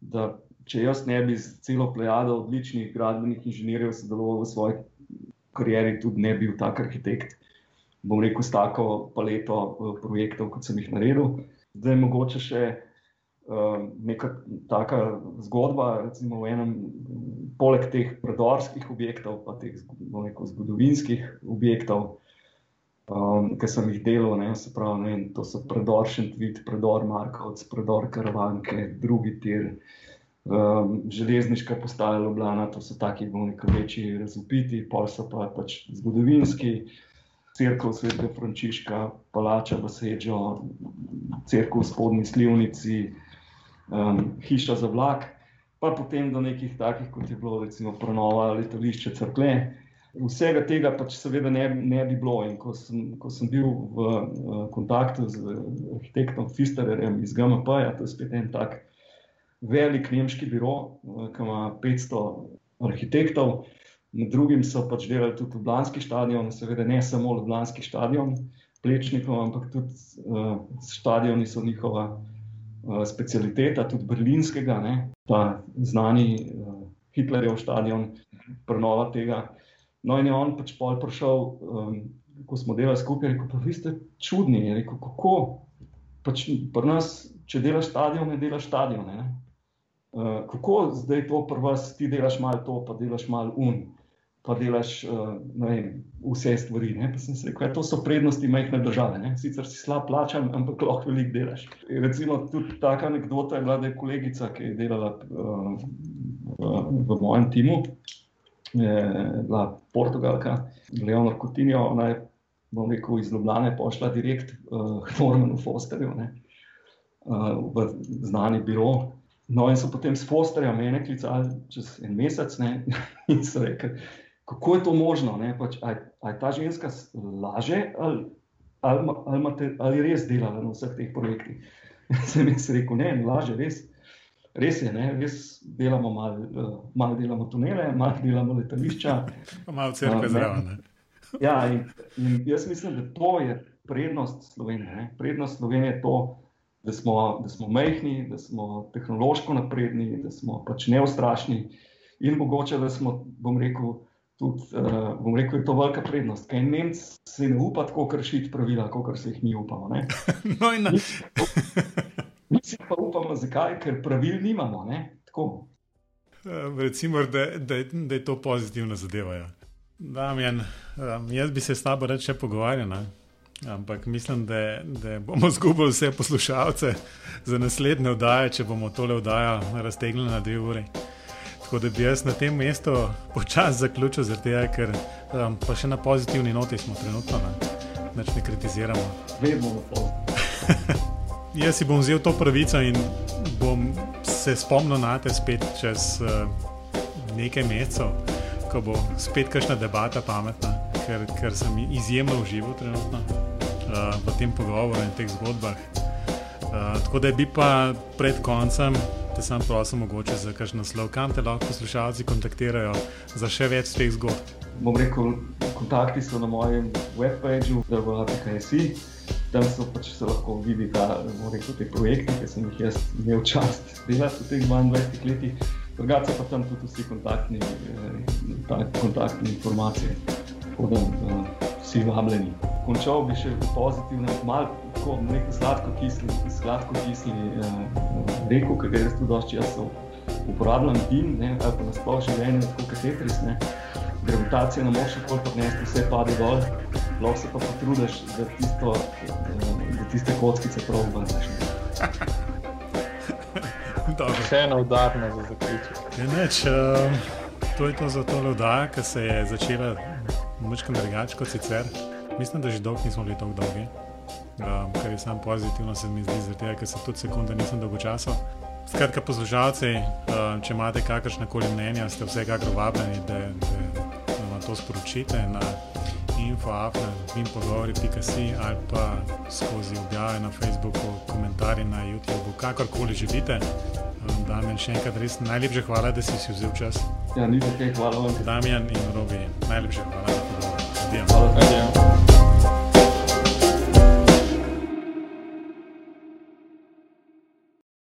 da če jaz ne bi z celo plejado odličnih gradbenih inženirjev sodeloval v svoji karieri, tudi ne bi bil tak arhitekt bom rekel, s tako paleto uh, projektov, kot sem jih naredil. Zdaj mogoče še uh, neka taka zgodba, recimo v enem, poleg teh predorskih objektov, pa teh rekel, zgodovinskih objektov, um, ki sem jih delal, ne, se pravi, ne, to so predor Šentvit, predor Markovc, predor Karavanke, drugi tir. Um, železniška postaja Ljubljana, to so taki, bomo rekel, večji razupiti, pol so pa pač zgodovinski, crkva svetega Frančiška, palača v Sečo, crkva v spodnji Slivnici, um, hiša za vlak, pa potem do nekih takih, kot je bilo recimo prenova letališče Crkve. Vsega tega pač seveda ne, ne bi bilo. In ko sem, ko sem bil v uh, kontaktu z arhitektom Fisterjem iz GMP, -ja, to je spet en tak velik nemški biro, uh, ki ima 500 arhitektov. Med drugim so pač delali tudi Ljubljanski stadion, seveda ne samo Ljubljanski stadion, Plečnikov, ampak tudi uh, stadioni so njihova uh, specialiteta, tudi Berlinskega, ne? ta znani uh, Hitlerjev stadion, prenova tega. No, in je on pač pol prišel, um, ko smo delali skupaj, rekel: Pa vi ste čudni. Je rekel: Kako? Pač pri nas, če delaš stadion, ne delaš stadion. Ne? Uh, kako zdaj to pri vas, ti delaš malo to, pa delaš malo un pa delaš uh, vem, vse stvari. Rekel, ja, to so prednosti majhne države. Ne? Sicer si slab plačan, ampak lahko veliko delaš. Recimo, tudi taka anekdota je bila, da je kolegica, ki je delala uh, v mojem timu, je bila Portugalka, Leonor Coutinho, ona je, bom rekel, iz Ljubljana pošla direkt uh, k Normanu Fosterju, ne, uh, v znani biro. No, in so potem s Fosterja mene klicali čez en mesec ne, *laughs* in so rekli, kako je to možno, pač, ali je ta ženska laže ali, ali, ali, ali res delala na vseh teh projektih. *laughs* Sem jaz rekel, ne, laže, res. Res je, ne? res delamo malo, malo delamo tunele, malo delamo letališča. Malo crkve zraven. *laughs* Ja, in, in jaz mislim, da to je prednost Slovenije. Ne? Prednost Slovenije je to, da smo, da smo mehki, da smo tehnološko napredni, da smo pač neustrašni in mogoče, da smo, bom rekel, tudi, uh, bom rekel, je to velika prednost. Kaj Nemci se ne upa tako kršiti pravila, kot se jih mi upamo. *laughs* no, in na. Mi si pa upamo, zakaj, ker pravil nimamo. Uh, recimo, da, da, da je to pozitivna zadeva. Ja. Damjan, um, jaz bi se s tabo reče pogovarjal, ampak mislim, da, da bomo *laughs* zgubili vse poslušalce za naslednje oddaje, če bomo tole oddajo raztegnili na dve uri. Tako da bi jaz na tem mestu počasi zaključil, tega, ker um, pa še na pozitivni noti smo trenutno, ne, ne kritiziramo. Vedno na *laughs* pozitivni. jaz si bom vzel to pravico in bom se spomnil na te spet čez uh, nekaj mesecev, ko bo spet kakšna debata pametna, ker, ker sem izjemno užival trenutno uh, v tem pogovoru in teh zgodbah. Uh, tako da bi pa pred koncem, da sem prosil, mogoče za kakšno naslov, kam te lahko poslušalci kontaktirajo za še več teh zgodb. Bom rekel, kontakti so na mojem webpageu, da bo kaj tam so pač se lahko vidi, da so te projekte, ki sem jih jaz imel čast delati v teh 22 letih. Drugače pa tam tudi vsi kontaktni, eh, kontaktni informacije, tako da vsi vabljeni. Končal bi še pozitivno, malo tako neko sladko kisli, sladko kisli uh, reko, ki ga jaz tudi dosti časa uporabljam, dim, ne, ali pa nasploh življenje, tako kot tetris. Gravitacija ne more še toliko odnesti, vse pade dol lahko se pa potrudiš, da, tisto, da tiste kockice prav vrneš. *laughs* Še ena udarna za zaključek. Uh, to je to za to oddajo, ki se je začela močkam drugače kot sicer. Mislim, da že dolgo nismo bili tako dolgi. Um, kar je samo pozitivno, se mi zdi, zato ker se tudi sekunde nisem dolgo časa. Skratka, poslušalci, uh, če imate kakršne koli mnenja, ste vsekakor vabljeni, da, da, da vam to sporočite. Na, info.afna.si ali pa skozi objave na Facebooku, komentarje na YouTubu, kakorkoli želite. Damien, še enkrat res najlepše hvala, da si si vzel čas. Ja, ni tako, hvala vam. Damien in Robi, najlepše hvala za pogovor. Hvala. Hvala.